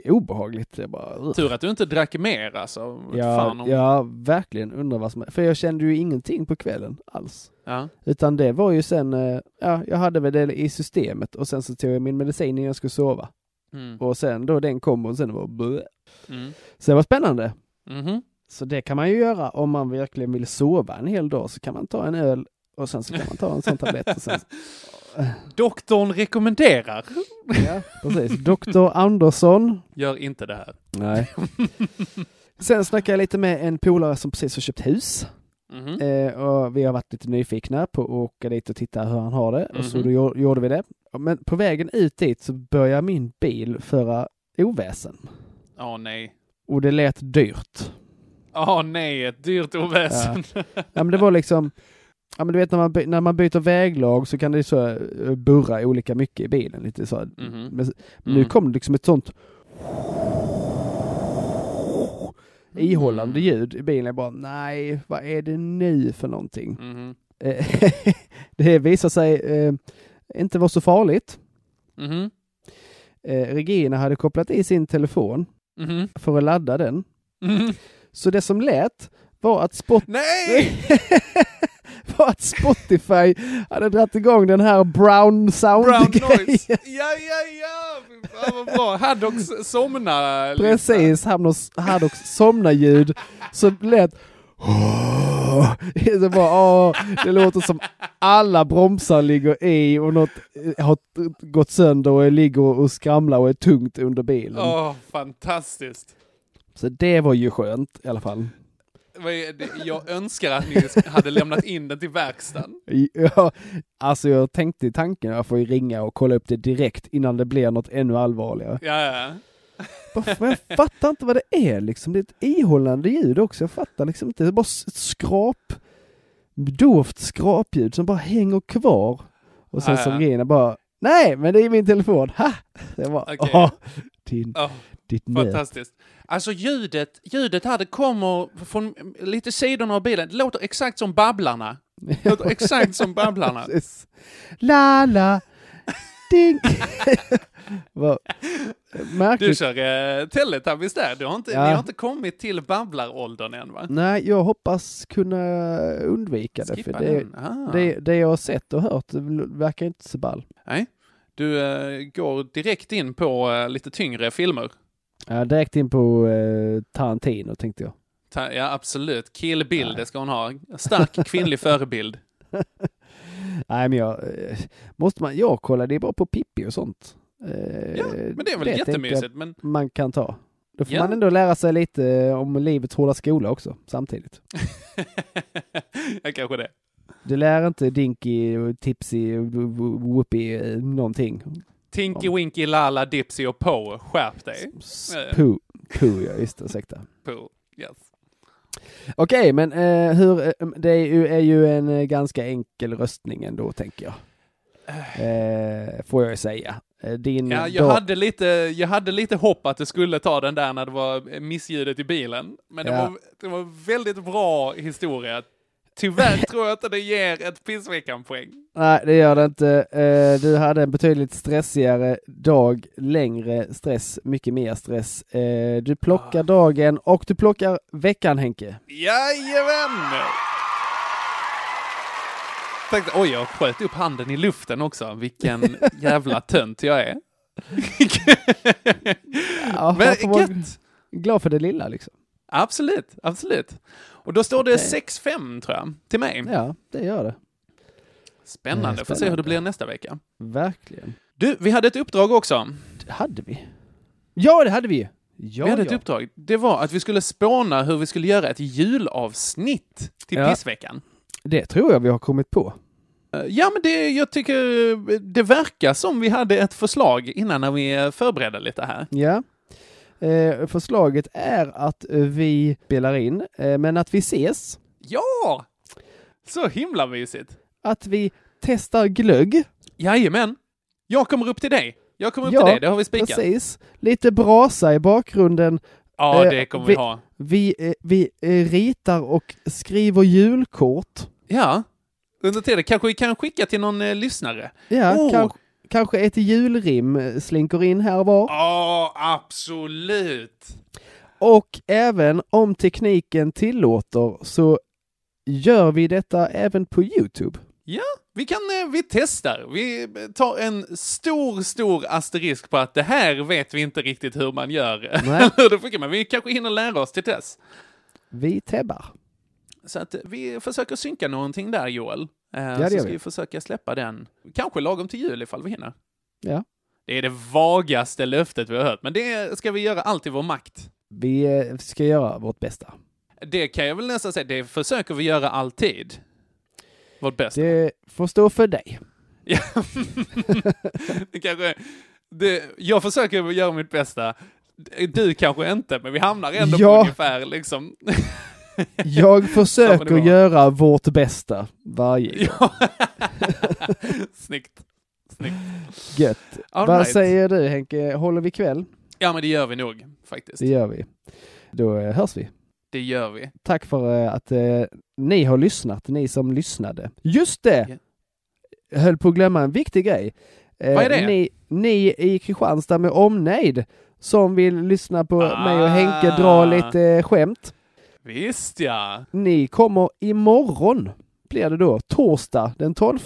obehagligt. Det är bara. Tur att du inte drack mer alltså. Ja, om... ja, verkligen undrar vad som. För jag kände ju ingenting på kvällen alls. Ja. Utan det var ju sen, eh, ja, jag hade väl det i systemet och sen så tog jag min medicin innan jag skulle sova. Mm. Och sen då den kom och sen var blö. Mm. Så det var spännande. Mhm. Så det kan man ju göra om man verkligen vill sova en hel dag så kan man ta en öl och sen så kan man ta en sån tablett och sen... Doktorn rekommenderar. Ja, precis. Doktor Andersson. Gör inte det här. Nej. Sen snackade jag lite med en polare som precis har köpt hus. Mhm. Eh, och vi har varit lite nyfikna på att åka dit och titta hur han har det. Och så Mhm. då gjo- gjorde vi det. Men på vägen ut dit så började min bil föra oväsen. Åh nej. Och det lät dyrt. Åh nej, ett dyrt oväsen. Ja men det var liksom, ja men du vet när man, by- när man byter väglag så kan det så eh, burra olika mycket i bilen. Lite så. Mhm. Men, nu Mm. kom det liksom ett sånt ihållande ljud i bilen. Jag bara, nej, vad är det nu för någonting? Mhm. Eh, det visar sig eh, inte vara så farligt. Mhm. Eh, Regina hade kopplat i sin telefon Mhm. för att ladda den. Mhm. Så det som lät var att, spot- Nej! var att Spotify hade dragit igång den här brown sound Brown noise. Ja, ja, ja! Fan vad bra. Haddocks somna. Precis, Haddocks, somna-ljud. Så lät så bara, åh, det låter som alla bromsar ligger i och något eh, har gått sönder och ligger och skramlar och är tungt under bilen. Åh, fantastiskt. Så det var ju skönt i alla fall. Jag önskar att ni hade lämnat in den till verkstaden. Ja, alltså jag tänkte i tanken att jag får ju ringa och kolla upp det direkt innan det blir något ännu allvarligare. Ja, ja. Men jag fattar inte vad det är liksom. Det är ett ihållande ljud också. Jag fattar liksom inte. Det är bara ett skrap, dovt skrapljud som bara hänger kvar. Och sen Ja, ja. Regina bara, nej men det är min telefon. Ha! Det var, åh, din, Åh, ditt nät. fantastiskt. Alltså ljudet, ljudet här det kommer från lite sidorna av bilen. Det låter exakt som Babblarna. Det låter exakt som Babblarna. La la, ding. Du kör eh, Teletubbies där. Du har inte, Ja. Ni har inte kommit till babblaråldern än va? Nej, jag hoppas kunna undvika det. För det. Ah. det, det jag har sett och hört verkar inte så ball. Nej. Du eh, går direkt in på eh, lite tyngre filmer. Ja, direkt in på eh, Tarantino tänkte jag. Ta, ja, absolut. Kill Bill, det ska hon ha. Stark kvinnlig förebild. Nej, men jag... Eh, måste man... Jag kollar, det är bara på Pippi och sånt. Eh, Ja, men det är väl tänkte jättemysigt, men- Man kan ta. Då får Ja. man ändå lära sig lite om livets hårda skola också, samtidigt. ja, kanske det. Du lär inte Dinky, Tipsy, Whoopi eh, någonting. Tinky Winky Lala Dipsy och Poe, skärp dig. Eh, Pooh, Pooh ja, just det, ursäkta. Poe, yes. Okej, men eh, hur, eh, det är ju, är ju en eh, ganska enkel röstning ändå, tänker jag. Eh, får jag ju säga. Eh, Din Ja, jag, dag- hade lite, jag hade lite hopp att det skulle ta den där när det var missljudet i bilen. Men det, Ja. var, det var väldigt bra historia. Tyvärr tror jag inte det ger ett pissveckan-poäng. Nej, det gör det inte. Eh, Du hade en betydligt stressigare dag, längre stress, mycket mer stress. Eh, Du plockar dagen och du plockar veckan, Henke. Jajamän! Tänkte, oj, jag sköt upp handen i luften också. Vilken jävla tönt jag är. Ja, Men gött! glad för det lilla liksom. Absolut, absolut. Och då står det Okej. 6-5 tror jag, till mig. Ja, det gör det. Spännande, får se hur det blir nästa vecka. Verkligen. Du, vi hade ett uppdrag också. Det hade vi. Ja, det hade vi. Ja, vi hade ett ja. uppdrag. Det var att vi skulle spåna hur vi skulle göra ett julavsnitt till Ja. pissveckan. Det tror jag vi har kommit på. Eh, Ja, men det, jag tycker det verkar som vi hade ett förslag innan när vi förberedde lite här. Ja. Eh, förslaget är att vi spelar in, eh, men att vi ses, Ja! Så himla mysigt. att vi testar glögg. Jajamän. Jag kommer upp till dig. Jag kommer upp Ja, till dig, det har vi spikat. Precis. Lite brasa i bakgrunden. Ja, Eh, det kommer vi- vi ha. Vi, eh, vi eh, ritar och skriver julkort. Ja. Under tiden kanske vi kan skicka till någon eh, lyssnare. Ja, Oh. kanske, kanske ett julrim slinker in här och var. Ja, absolut. Och även om tekniken tillåter så gör vi detta även på Youtube. Ja, vi kan, eh, vi testar. Vi tar en stor, stor asterisk på att det här vet vi inte riktigt hur man gör. Nej. Hur det funkar, men vi kanske hinner lära oss till dess. Vi tebbar. Så att vi försöker synka någonting där, Joel. Eh, det så ska vi. vi försöka släppa den, kanske lagom till jul ifall vi hinner. Ja. Det är det vagaste löftet vi har hört, men det ska vi göra allt i vår makt. Vi eh, ska göra vårt bästa. Det kan jag väl nästan säga, det försöker vi göra alltid. Vårt bästa. Det får stå för dig. Ja. det kanske, det, jag försöker göra mitt bästa. Du kanske inte, men vi hamnar ändå Ja. på ungefär liksom... Jag försöker göra vårt bästa varje gång. Snyggt. Snyggt. Gött. All Vad right. säger du Henke, håller vi kväll? Ja, men det gör vi nog faktiskt. Det gör vi. Då eh, hörs vi. Det gör vi. Tack för eh, att eh, ni har lyssnat, ni som lyssnade. Just det! Jag höll på att glömma en viktig grej. Eh, Vad är det? Ni, ni i Kristianstad med omnejd som vill lyssna på mig och Henke Ah. dra lite eh, skämt. Visst ja. Ni kommer imorgon, blir det då, torsdag den 12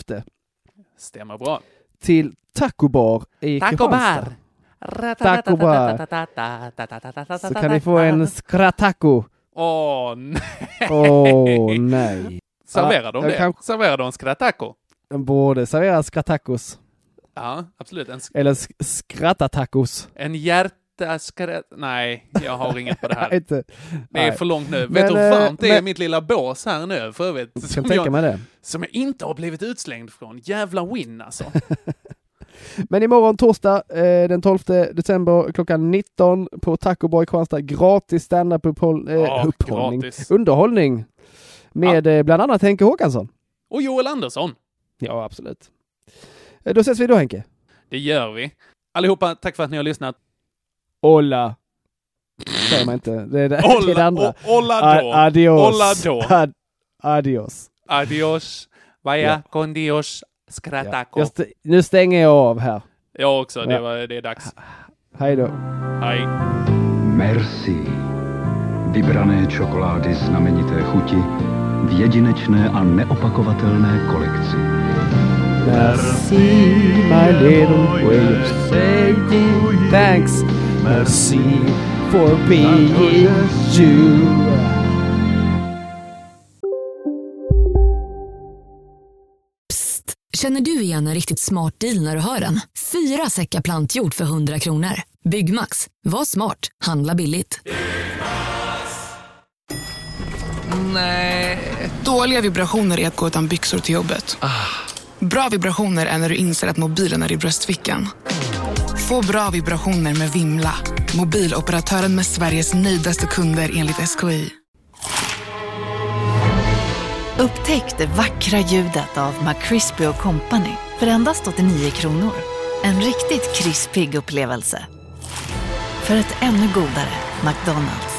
Stämmer bra. till Taco Bar i Taco Kristianstad. Bar. Taco Bar. Så kan ni få en skrataco. Åh nej. Åh nej. Serverar de Ja, det? kanske- Serverar de skrataco? De borde servera skratacos. Ja, absolut. En, sk- Eller sk- skrattatacos. en hjärtaskrat... Nej, jag har inget på det här. Inte. Det är Nej. för långt nu. Men, Vet du hur eh, varmt det är i mitt lilla bås här nu för övrigt? Jag Som tänka jag, mig det. som jag inte har blivit utslängd från. Jävla win alltså. Men imorgon torsdag eh, den 12 december klockan 19 på Taco i Kristianstad. Gratis standup uppehåll, eh, Ja, gratis. Underhållning. Med eh, bland annat Henke Håkansson. Och Joel Andersson. Ja, absolut. Då ses vi då Henke. Det gör vi. Allihopa, tack för att ni har lyssnat. Olla. Säger man inte. Det är det, det, är det Olla, andra. o- olla då. Adios. Olla då. Ad, adios. Adios. Vaya Ja. con Dios. Scrataco. Jag st- nu stänger jag av här. Jag också, det, Ja. var, det är dags. Hej då. Hej. Merci. Vybrané čokolády znamenité chuti v jedinečné a neopakovatelné kolekci. Merci, my little way of saying thanks. Merci for being you. Känner du igen en riktigt smart deal när du hör den? Fyra säckar plantjord för 100 kronor. Byggmax. Var smart. Handla billigt. Nej. Dåliga vibrationer är att gå utan byxor till jobbet. Bra vibrationer är när du inser att mobilen är i bröstfickan. Få bra vibrationer med Vimla. Mobiloperatören med Sveriges nöjdaste kunder enligt SKI. Upptäck det vackra ljudet av McCrispy Company för endast 89 kronor. En riktigt krispig upplevelse. För ett ännu godare McDonalds.